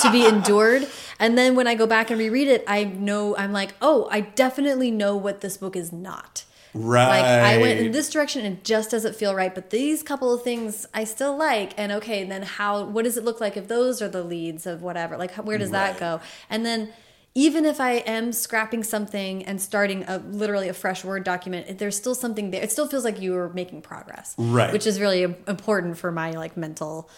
to be endured. And then when I go back and reread it, I know I'm like, oh, I definitely know what this book is not. Right. Like I went in this direction and it just doesn't feel right, but these couple of things I still like. And okay, then how? What does it look like if those are the leads of whatever? Like where does that go? And then even if I am scrapping something and starting a literally a fresh word document, there's still something there. It still feels like you are making progress, Right. Which is really important for my like mental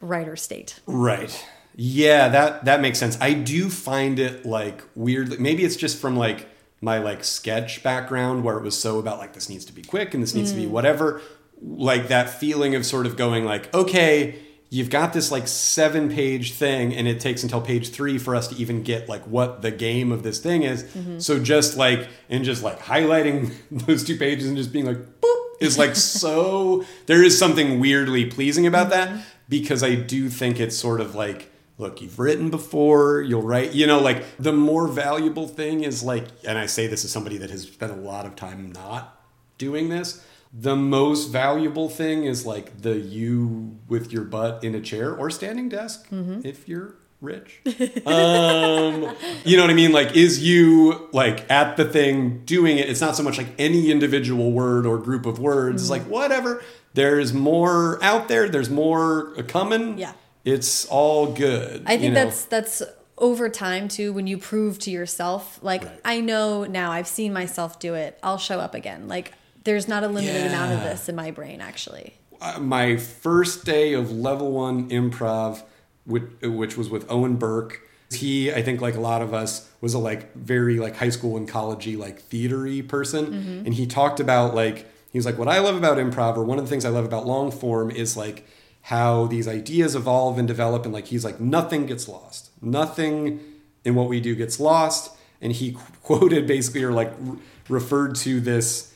writer state. Right. Yeah, that that makes sense. I do find it like weird. Maybe it's just from like my like sketch background where it was so about like this needs to be quick and this needs to be mm. whatever. Like that feeling of sort of going like, okay, you've got this like seven page thing and it takes until page three for us to even get like what the game of this thing is. Mm-hmm. So just like and just like highlighting those two pages and just being like boop is like so there is something weirdly pleasing about that mm-hmm. because I do think it's sort of like look you've written before you'll write you know like the more valuable thing is like and I say this as somebody that has spent a lot of time not doing this the most valuable thing is like the you with your butt in a chair or standing desk if you're rich um you know what i mean like is you like at the thing doing it it's not so much like any individual word or group of words it's like whatever there's more out there there's more coming Yeah. it's all good I think you know? that's that's over time too when you prove to yourself like Right. I know now I've seen myself do it. I'll show up again. Like there's not a limited amount of this in my brain actually. uh, my first day of level one improv, which, which was with Owen Burke. He, I think, like a lot of us, was a like very like high school and collegey like theatery person, and he talked about like he was like, what I love about improv, or one of the things I love about long form is like how these ideas evolve and develop, and like he's like nothing gets lost, nothing in what we do gets lost, and he quoted basically or like re- referred to this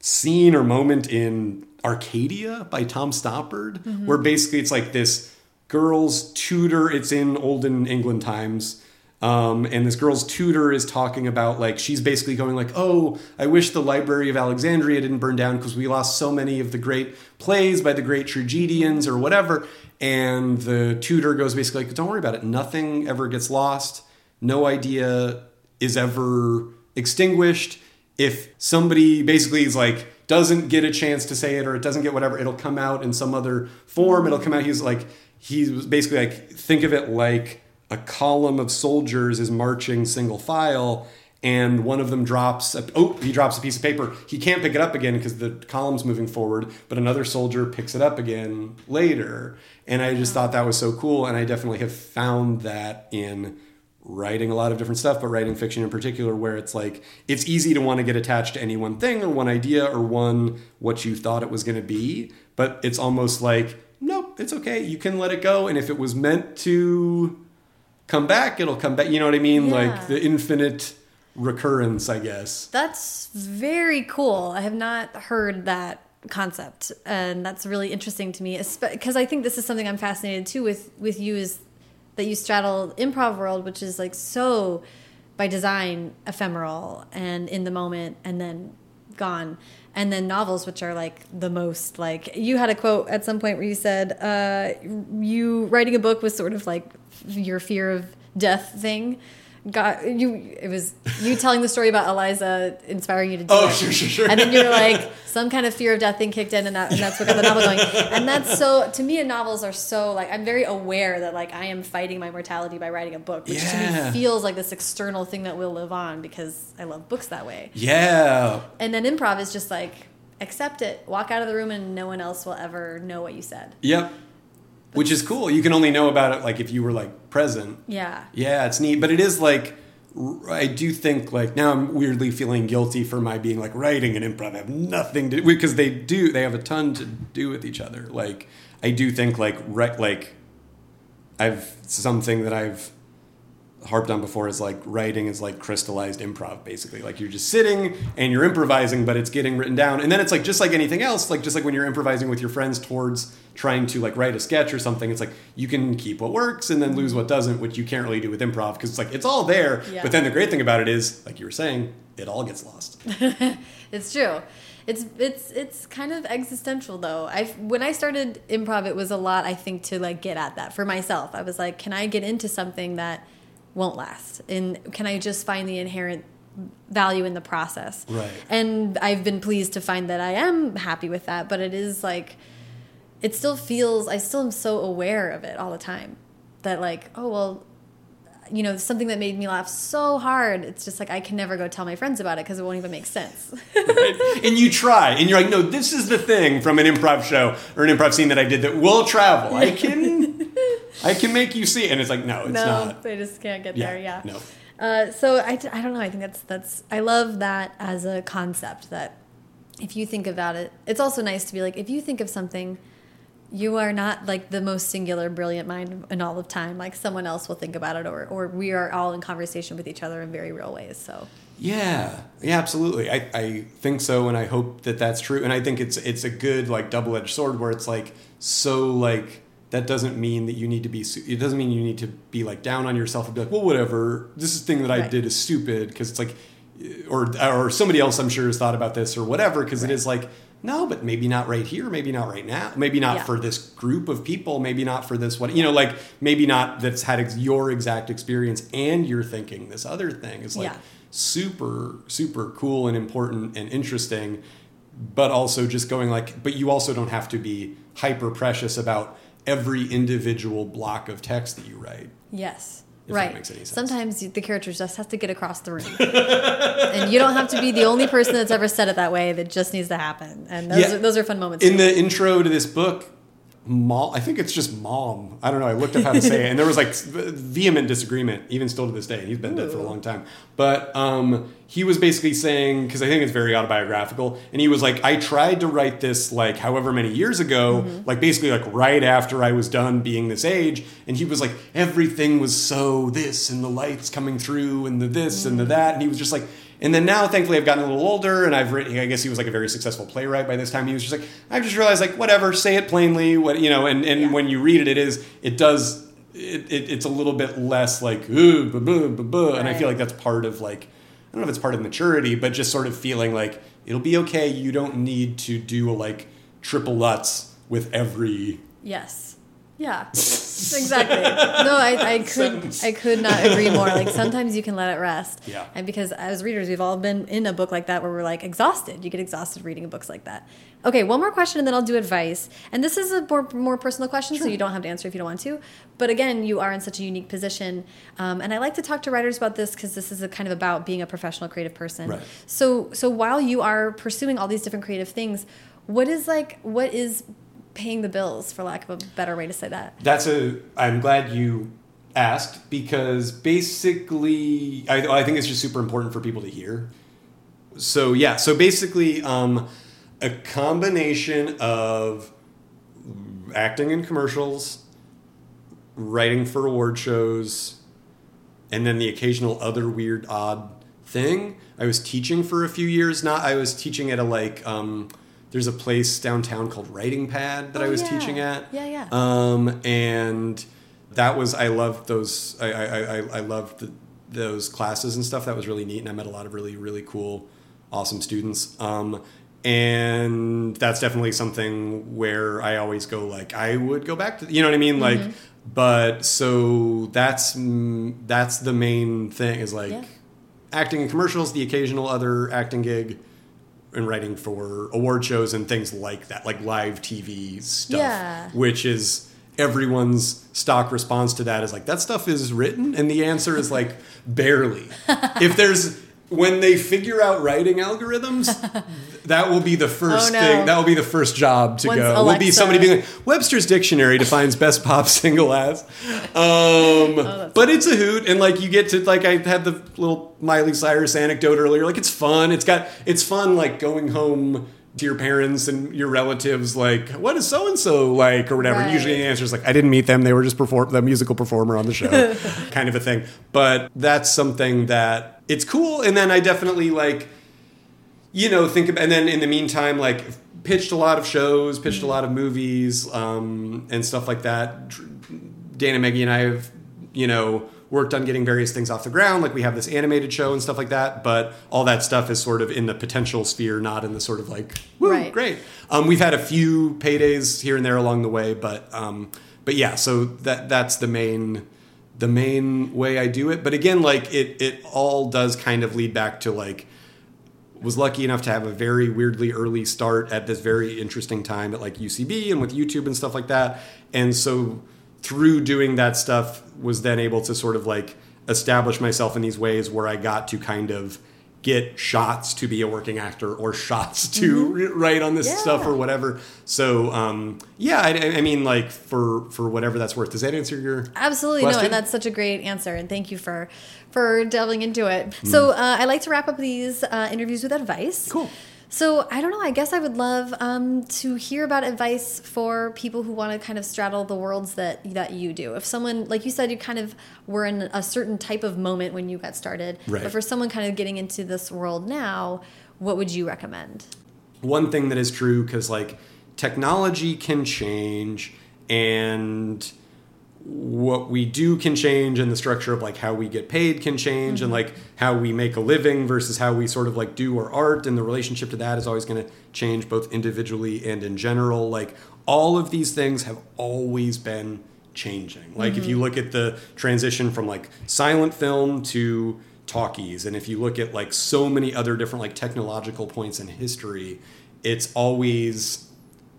scene or moment in Arcadia by Tom Stoppard, where basically it's like this girl's tutor. It's in olden England times. Um, and this girl's tutor is talking about like she's basically going like, "Oh, I wish the Library of Alexandria didn't burn down because we lost so many of the great plays by the great tragedians or whatever." And the tutor goes basically like, "Don't worry about it. Nothing ever gets lost. No idea is ever extinguished. If somebody basically is like doesn't get a chance to say it or it doesn't get whatever, it'll come out in some other form. It'll come out. He's like he was basically like think of it like a column of soldiers is marching single file and one of them drops a, oh he drops a piece of paper he can't pick it up again because the column's moving forward but another soldier picks it up again later and i just thought that was so cool and i definitely have found that in writing a lot of different stuff but writing fiction in particular where it's like it's easy to want to get attached to any one thing or one idea or one what you thought it was going to be but it's almost like nope it's okay you can let it go and if it was meant to come back it'll come back you know what i mean Yeah. like the infinite recurrence i guess That's very cool. I have not heard that concept, and that's really interesting to me. Because I think this is something I'm fascinated too with with you is that you straddle improv world, which is like so by design ephemeral and in the moment, and then gone. And then novels, which are like the most like you had a quote at some point where you said uh, you writing a book was sort of like your fear of death thing got you it was you telling the story about Eliza inspiring you to do Oh, it. sure, sure, sure. And then you're like some kind of fear of death thing kicked in and that and that's what got the novel going. And that's so to me novels are so like I'm very aware that like I am fighting my mortality by writing a book, which to me feels like this external thing that will live on because I love books that way. yeah And then improv is just like accept it, walk out of the room and no one else will ever know what you said. yep which is cool you can only know about it like if you were like present Yeah. Yeah, it's neat, but it is like I do think like now I'm weirdly feeling guilty for my being like writing and improv have nothing to because they do they have a ton to do with each other. Like I do think like right like I've something that I've harped on before is like writing is like crystallized improv basically like you're just sitting and you're improvising but it's getting written down and then it's like just like anything else like just like when you're improvising with your friends towards trying to like write a sketch or something it's like you can keep what works and then lose what doesn't which you can't really do with improv because it's like it's all there Yeah. but then the great thing about it is like you were saying it all gets lost It's true. It's it's it's kind of existential though. I when I started improv, it was a lot. I think to like get at that for myself. I was like, can I get into something that won't last, and can I just find the inherent value in the process? Right. And I've been pleased to find that I am happy with that. But it is like, it still feels. I still am so aware of it all the time. That like, oh well, you know, something that made me laugh so hard. It's just like I can never go tell my friends about it because it won't even make sense. right? And you try, and you're like, no, this is the thing from an improv show or an improv scene that I did that will travel. I can, I can make you see, it. and it's like, no, it's not. no, not. they just can't get Yeah, there. Yeah. no. Uh, so I, I don't know. I think that's that's I love that as a concept. That if you think about it, it's also nice to be like if you think of something. You are not like the most singular, brilliant mind in all of time. Like someone else will think about it, or or we are all in conversation with each other in very real ways. So Yeah, yeah, absolutely. I, I think so, and I hope that that's true. And I think it's it's a good like double edged sword where it's like so like that doesn't mean that you need to be. It doesn't mean you need to be like down on yourself and be like, well, whatever. This is thing that I Right. did is stupid because it's like, or or somebody else I'm sure has thought about this or whatever because it is like. No, but maybe not right here. Maybe not right now. Maybe not Yeah. for this group of people. Maybe not for this one. You know, like maybe not that's had ex- your exact experience and you're thinking this other thing. It's like Yeah. super super cool and important and interesting but also just going like but you also don't have to be hyper precious about every individual block of text that you write Yes. Right. makes any sense. Sometimes the character just has to get across the room. and you don't have to be the only person that's ever said it that way. That just needs to happen. And those, Yeah. are, those are fun moments. in the intro to this book mom i think it's just mom. I don't know i looked up how to say it and there was like vehement disagreement even still to this day. And he's been dead for a long time. But um he was basically saying because i think it's very autobiographical and he was like i tried to write this like however many years ago like basically like right after i was done being this age and he was like everything was so this and the lights coming through and the this and the that and he was just like and then now, thankfully, I've gotten a little older, and I've written. I guess he was like a very successful playwright by this time. He was just like, I've just realized, like, whatever, say it plainly. What you know, and and Yeah. when you read it, it is, it does, it, it it's a little bit less like, ooh, buh, buh, buh, buh. and I feel like that's part of like, I don't know if it's part of maturity, but just sort of feeling like it'll be okay. You don't need to do a like triple Lutz with every. Yes. Yeah. exactly. No, I, I could. I could not agree more. Like sometimes you can let it rest. Yeah. And because as readers, we've all been in a book like that where we're like exhausted. You get exhausted reading books like that. Okay, one more question and then I'll do advice. And this is a more, more personal question, so you don't have to answer if you don't want to. But again, you are in such a unique position. Um, and I like to talk to writers about this because this is a kind of about being a professional creative person. Right. So so while you are pursuing all these different creative things, what is like what is paying the bills for lack of a better way to say that? That's a. I'm glad you asked because basically, I, I think it's just super important for people to hear. So yeah, so basically, um, a combination of acting in commercials, writing for award shows, and then the occasional other weird odd thing. I was teaching for a few years. Not I was teaching at a like. Um, there's a place downtown called Writing Pad that I Oh, was yeah. teaching at. Yeah, yeah. Um, and that was I loved those. I I I, I loved the, those classes and stuff. That was really neat, and I met a lot of really really cool, awesome students. Um, and that's definitely something where I always go like I would go back to. You know what I mean? Like, Mm-hmm. but so that's that's the main thing is like Yeah. acting in commercials, the occasional other acting gig. And writing for award shows and things like that, like live TV stuff Yeah. which is everyone's stock response to that is like that stuff is written and the answer is like barely if there's when they figure out writing algorithms that will be the first Oh, no. thing that will be the first job to Once go. Will be somebody being like webster's dictionary defines best pop single as um, Oh, but it's a hoot and like you get to like i had the little miley cyrus anecdote earlier like it's fun. It's got it's fun like going home to your parents and your relatives like what is so and so like? or whatever. Right. usually the answer is like i didn't meet them. They were just perform the musical performer on the show. Kind of a thing. But that's something that it's cool and then i definitely like you know think about and then in the meantime like pitched a lot of shows pitched a lot of movies um, and stuff like that Dana, meggie and i have you know worked on getting various things off the ground. Like we have this animated show and stuff like that. But all that stuff is sort of in the potential sphere, not in the sort of like, woo, Right. great. Um, we've had a few paydays here and there along the way, but um, but yeah. So that that's the main the main way I do it. But again, like it it all does kind of lead back to like was lucky enough to have a very weirdly early start at this very interesting time at like UCB and with YouTube and stuff like that. And so through doing that stuff was then able to sort of like establish myself in these ways where I got to kind of get shots to be a working actor or shots to Mm-hmm. write on this stuff or whatever. So um, yeah, I, I mean like for for whatever that's worth. Does that answer your Absolutely no, and that's such a great answer, and thank you for for delving into it. Hmm. So uh, I like to wrap up these uh, interviews with advice. Cool. So I don't know. I guess I would love um, to hear about advice for people who want to kind of straddle the worlds that that you do. If someone, like you said, you kind of were in a certain type of moment when you got started, Right. but for someone kind of getting into this world now, what would you recommend? one thing that is true because like technology can change and what we do can change and the structure of like how we get paid can change and mm-hmm. like how we make a living versus how we sort of like do our art and the relationship to that is always going to change both individually and in general. Like all of these things have always been changing. Like if you mm-hmm. look at the transition from like silent film to talkies and if you look at like so many other different like technological points in history it's always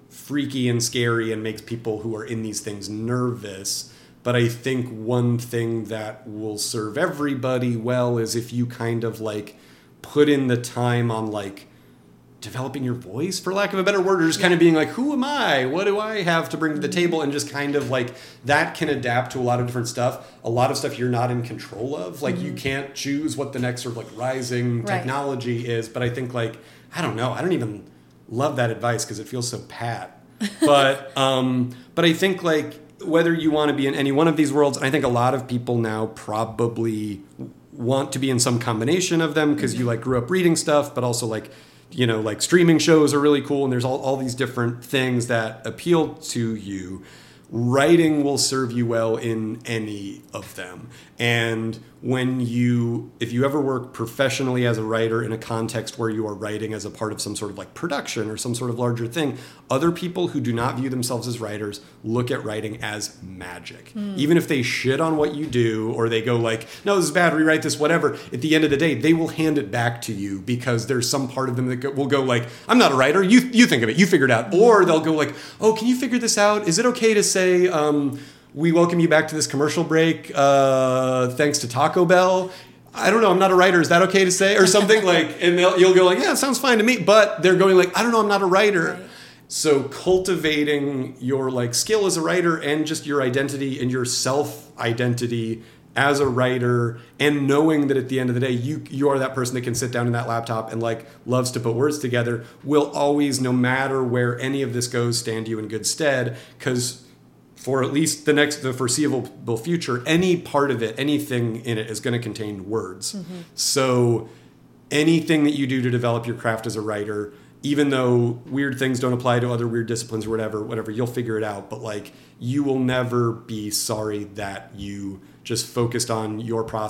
freaky and scary and makes people who are in these things nervous. But I think one thing that will serve everybody well is if you kind of like put in the time on like developing your voice for lack of a better word or just kind of being like who am i? What do i have to bring to the table? And just kind of like that can adapt to a lot of different stuff. A lot of stuff you're not in control of. Like you can't choose what the next sort of like rising Right. technology is. But i think like i don't know. I don't even love that advice because it feels so pat. But um but i think like whether you want to be in any one of these worlds i think a lot of people now probably want to be in some combination of them because you like grew up reading stuff but also like you know like streaming shows are really cool and there's all, all these different things that appeal to you. Writing will serve you well in any of them. And when you if you ever work professionally as a writer in a context where you are writing as a part of some sort of like production or some sort of larger thing other people who do not view themselves as writers look at writing as magic. Even if they shit on what you do or they go like no this is bad rewrite this whatever at the end of the day they will hand it back to you because there's some part of them that will go like i'm not a writer. You you think of it. You figure it out. Or they'll go like oh can you figure this out? Is it okay to say um, we welcome you back to this commercial break uh, thanks to taco bell I don't know. I'm not a writer. Is that okay to say, or something like? And they'll, you'll go like, "Yeah, it sounds fine to me." But they're going like, "I don't know. I'm not a writer." Right. So cultivating your like skill as a writer and just your identity and your self identity as a writer and knowing that at the end of the day you you are that person that can sit down in that laptop and like loves to put words together will always no matter where any of this goes stand you in good stead cuz for at least the next the foreseeable future any part of it anything in it is going to contain words. Mm-hmm. So anything that you do to develop your craft as a writer even though weird things don't apply to other weird disciplines or whatever whatever you'll figure it out. But like you will never be sorry that you just focused on your process